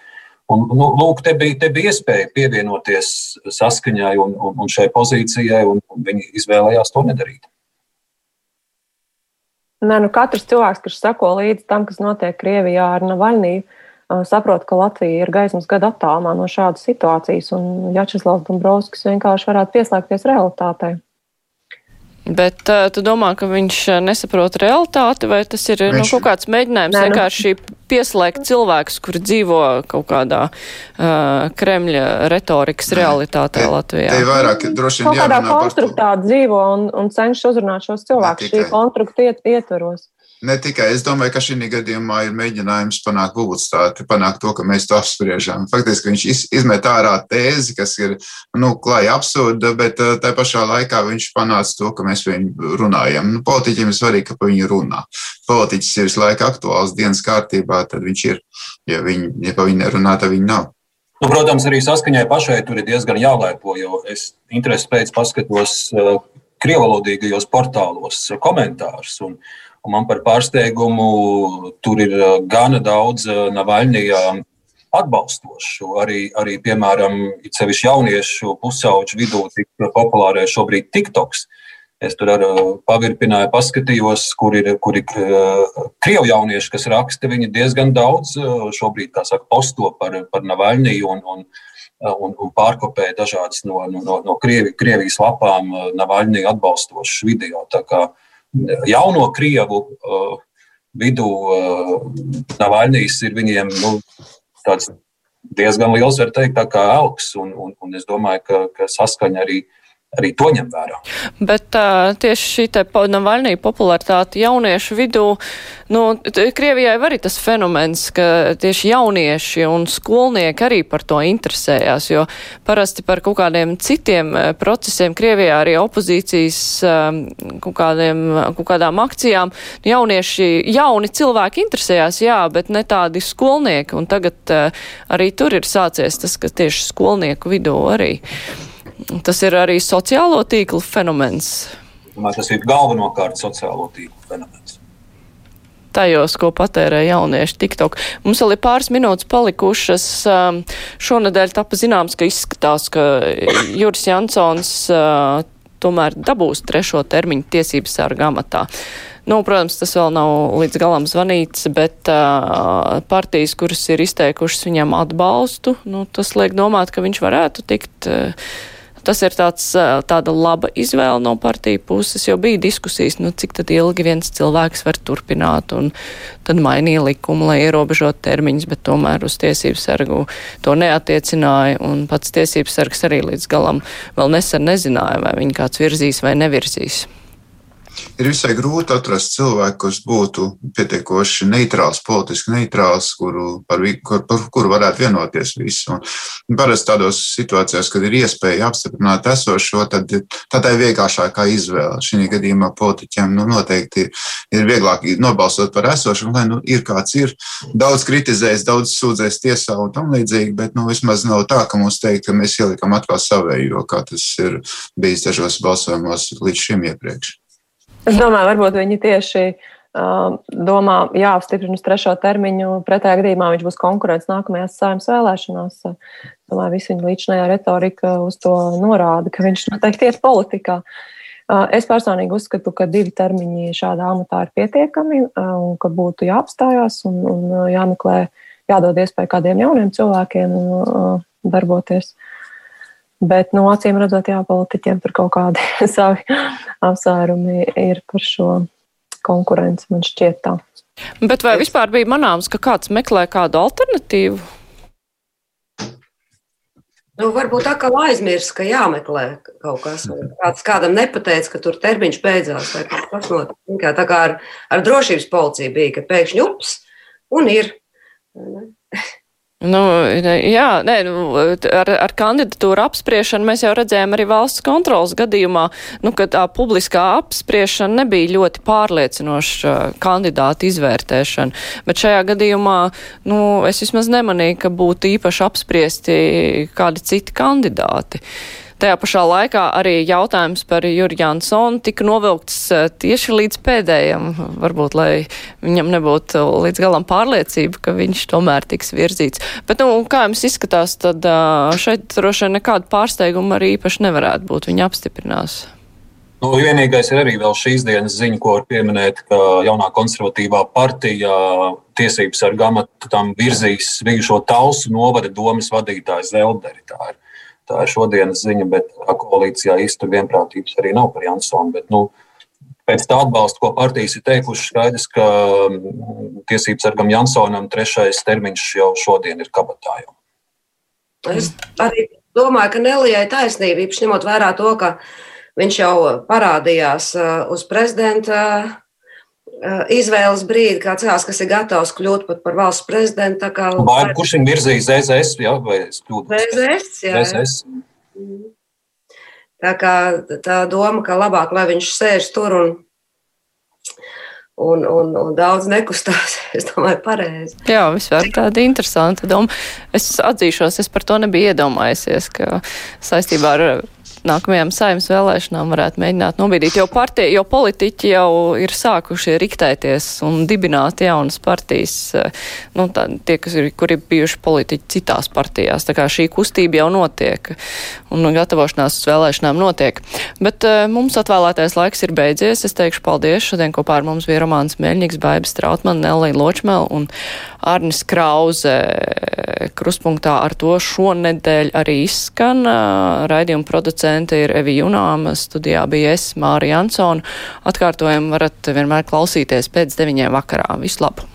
un, nu, lūk, te bija, te bija iespēja pievienoties saskaņai un, un, un šai pozīcijai, un viņi izvēlējās to nedarīt. Nē, nu katrs cilvēks, kurš seko līdzi tam, kas notiek Krievijā ar Navaļniju, saprot, ka Latvija ir gaismas gada attālumā no šādas situācijas, un Jačeslavs Dombrovskis vienkārši varētu pieslēgties realitātei. Bet uh, tu domā, ka viņš nesaprot realitāti, vai tas ir viņš... nu, kaut kāds mēģinājums Nē, nu- vienkārši pieslēgt cilvēkus, kuri dzīvo kaut kādā uh, Kremļa retorikas realitātē Latvijā? Te ir vairāk, droši vien Kaut kādā par to. konstruktā dzīvo un, un cenšas uzrunāt šos cilvēkus šī konstrukta iet, ietvaros. Ne tikai es domāju, ka šī gadījumā ir mēģinājums panākt publicitāti, panākt to, ka mēs to apspriežam. Faktiski viņš iz, izmet ārā tēzi, kas ir nu, klāja absurda, bet uh, tā pašā laikā viņš panāca to, ka mēs par viņu runājam. Nu, politiķiem ir svarīgi, ka par viņu runā. Politiķis ir visu laiku aktuāls dienas kārtībā, tad viņš ir. Ja viņi ja par viņu nerunā, tad viņi nav. Nu, protams, arī saskaņai pašai tur ir diezgan jālēpo, jo es interesi pēc paskatos uh, krievalodīgajos portālos uh, komentārus. Un man par pārsteigumu tur ir uh, gana daudz uh, Navaļnijā atbalstošu. Arī, arī piemēram, it sevišķi jauniešu pusauģu vidū tik populārais šobrīd TikToks. Es tur ar pavirpināju, paskatījos, kur ir, kur ir krievu jaunieši, kas raksta. Viņi diezgan daudz šobrīd, saka, posto par, par Navaļniju un, un, un, un pārkopē dažādas no, no, no Krievi, Krievijas lapām Navaļniju atbalstošas video. Tā kā jauno Krievu uh, vidū uh, Navaļnijas ir viņiem nu, tāds diezgan liels, var teikt, tā kā elks. Un, un, un es domāju, ka, ka saskaņa arī, arī to ņem vērā. Bet uh, tieši šī te po- Navaļnija popularitāte jauniešu vidū, nu, Krievijai var arī tas fenomens, ka tieši jaunieši un skolnieki arī par to interesējās, jo parasti par kaut kādiem citiem procesiem Krievijā arī opozīcijas kaut, kādiem, kaut kādām akcijām jaunieši, jauni cilvēki interesējās, jā, bet ne tādi skolnieki, un tagad uh, arī tur ir sācies tas, ka tieši skolnieku vidū arī. Tas ir arī sociālo tīklu fenomens. Domāju, tas ir galvenokārt sociālo tīklu fenomens. Tajos, ko patērē jaunieši TikTok. Mums vēl ir pāris minūtes palikušas. Um, Šonadēļ tapa zināms, ka izskatās, ka Juris Jansons uh, tomēr dabūs trešo termiņu tiesības sarga amatā. Nu, protams, tas vēl nav līdz galam zvanīts, bet uh, partijas, kuras ir izteikušas viņam atbalstu, nu, tas liek domāt, ka viņš varētu tikt uh, Tas ir tāds, tāda laba izvēle no partiju puses, jo bija diskusijas, nu, cik tad ilgi viens cilvēks var turpināt, un tad mainīja likumu, lai ierobežot termiņus, bet tomēr uz tiesību sargu to neatiecināja, un pats tiesības sargs arī līdz galam vēl nesen nezināja, vai viņi kāds virzīs vai nevirzīs ir visai grūti atrast cilvēku, kas būtu pietiekoši neitrāls, politiski neitrāls, kuru, par, kur, par kuru varētu vienoties visi. Parasti tādos situācijās, kad ir iespēja apstiprināt esošo, tad tā ir vienkāršākā izvēle. Šī gadījumā politiķiem nu, noteikti ir, ir vieglāk nobalsot par esošu, lai nu, ir kāds ir. Daudz kritizēs, daudz sūdzēs tiesā un tam līdzīgi, bet nu, vismaz nav tā, ka mums teikt, ka mēs ielikam atkal savējo, kā tas ir bijis dažos balsojumos līdz šim iepriekš. Es domāju, varbūt viņi tieši uh, domā, jāapstiprina uz trešo termiņu. Pretējā gadījumā viņš būs konkurents nākamajās saimnes vēlēšanās. Domāju, visi viņa līdzinājā retorika uz to norāda, ka viņš noteikti iet politikā. Uh, es personīgi uzskatu, ka divi termiņi šādā amatā ir pietiekami uh, un ka būtu jāapstājās un, un jāmeklē, jādod iespēju kādiem jauniem cilvēkiem darboties. Bet, nu, acīm redzot, jā, politiķiem tur kaut kādi savi apsvērumi ir par šo konkurenci, man šķiet tā. Bet vai vispār bija manāms, ka kāds meklē kādu alternatīvu? Nu, varbūt tā kā aizmirst, ka jāmeklē kaut kas. Kāds kādam nepateica, ka tur termiņš beidzās. Tā kā ar, ar drošības policiju bija, ka pēkšņi ups un ir. Nu, jā, nē, nu, ar, ar kandidatūru apspriešanu mēs jau redzējām arī valsts kontrolas gadījumā, nu, ka tā publiskā apspriešana nebija ļoti pārliecinoša kandidāta izvērtēšana. Bet šajā gadījumā, nu, es vismaz nemanīju, ka būtu īpaši apspriesti kādi citi kandidāti. Uh, Tajā pašā laikā arī jautājums par Juriju Jansonu tika novilkts eh, tieši līdz pēdējiem, varbūt, lai viņam nebūtu līdz galam pārliecība, ka viņš tomēr tiks virzīts. Bet, nu, kā jums izskatās, tad šeit droši vien nekāda pārsteiguma arī īpaši nevarētu būt. Viņa apstiprinās. Nu, vienīgais ir arī šīs dienas ziņa, ko var pieminēt, ka jaunā konservatīvā partija tiesības ar gamatu tam virzīs bijušo Talsu novada domas vadītāju Zelderi. Tā ir Tā ir šodienas ziņa, bet koalīcijā īsti vienprātības arī nav par Jansonu. Bet, nu, pēc tā atbalsta, ko partijas ir teikušas, skaidrs, ka mm, tiesības sargam Jansonam trešais termiņš jau šodien ir kabatā. Jau. Es arī domāju, ka Nelijai taisnība, īpaši ņemot vērā to, ka viņš jau parādījās uh, uz prezidenta izvēles brīdi, kā cilvēks, kas ir gatavs kļūt par valsts prezidentu. Kā, vai, kurš viņu virzīs ZZS? Jā, vai ZZS, jā. ZZS. Tā kā tā doma, ka labāk, lai viņš sēž tur un, un, un, un daudz nekustās, es domāju, pareizi. Jā, vispār tāda interesanta doma. Es atzīšos, es par to nebiju iedomājusies, ka saistībā ar nākamajām saimnes vēlēšanām varētu mēģināt nobīdīt, jo, partija, jo politiķi jau ir sākuši riktēties un dibināt jaunas partijas, eh, nu, tā, tie, kas ir, kuri ir bijuši politiķi citās partijās. Tā kā šī kustība jau notiek un gatavošanās uz vēlēšanām notiek. Bet uh, mums atvēlētais laiks ir beidzies. Es teikšu paldies. Šodien kopā ar mums bija Romāns Mēļņiks, Baibas Trautman, Nelija Ločmel un Arnis Krauze. Kruspunktā ar to šonedēļ arī izskan uh, raidījuma producents producente ir Evi Junāma, studijā bija es, Māri Jansona. Atkārtojumu varat vienmēr klausīties pēc deviņiem vakarā. Visu labu!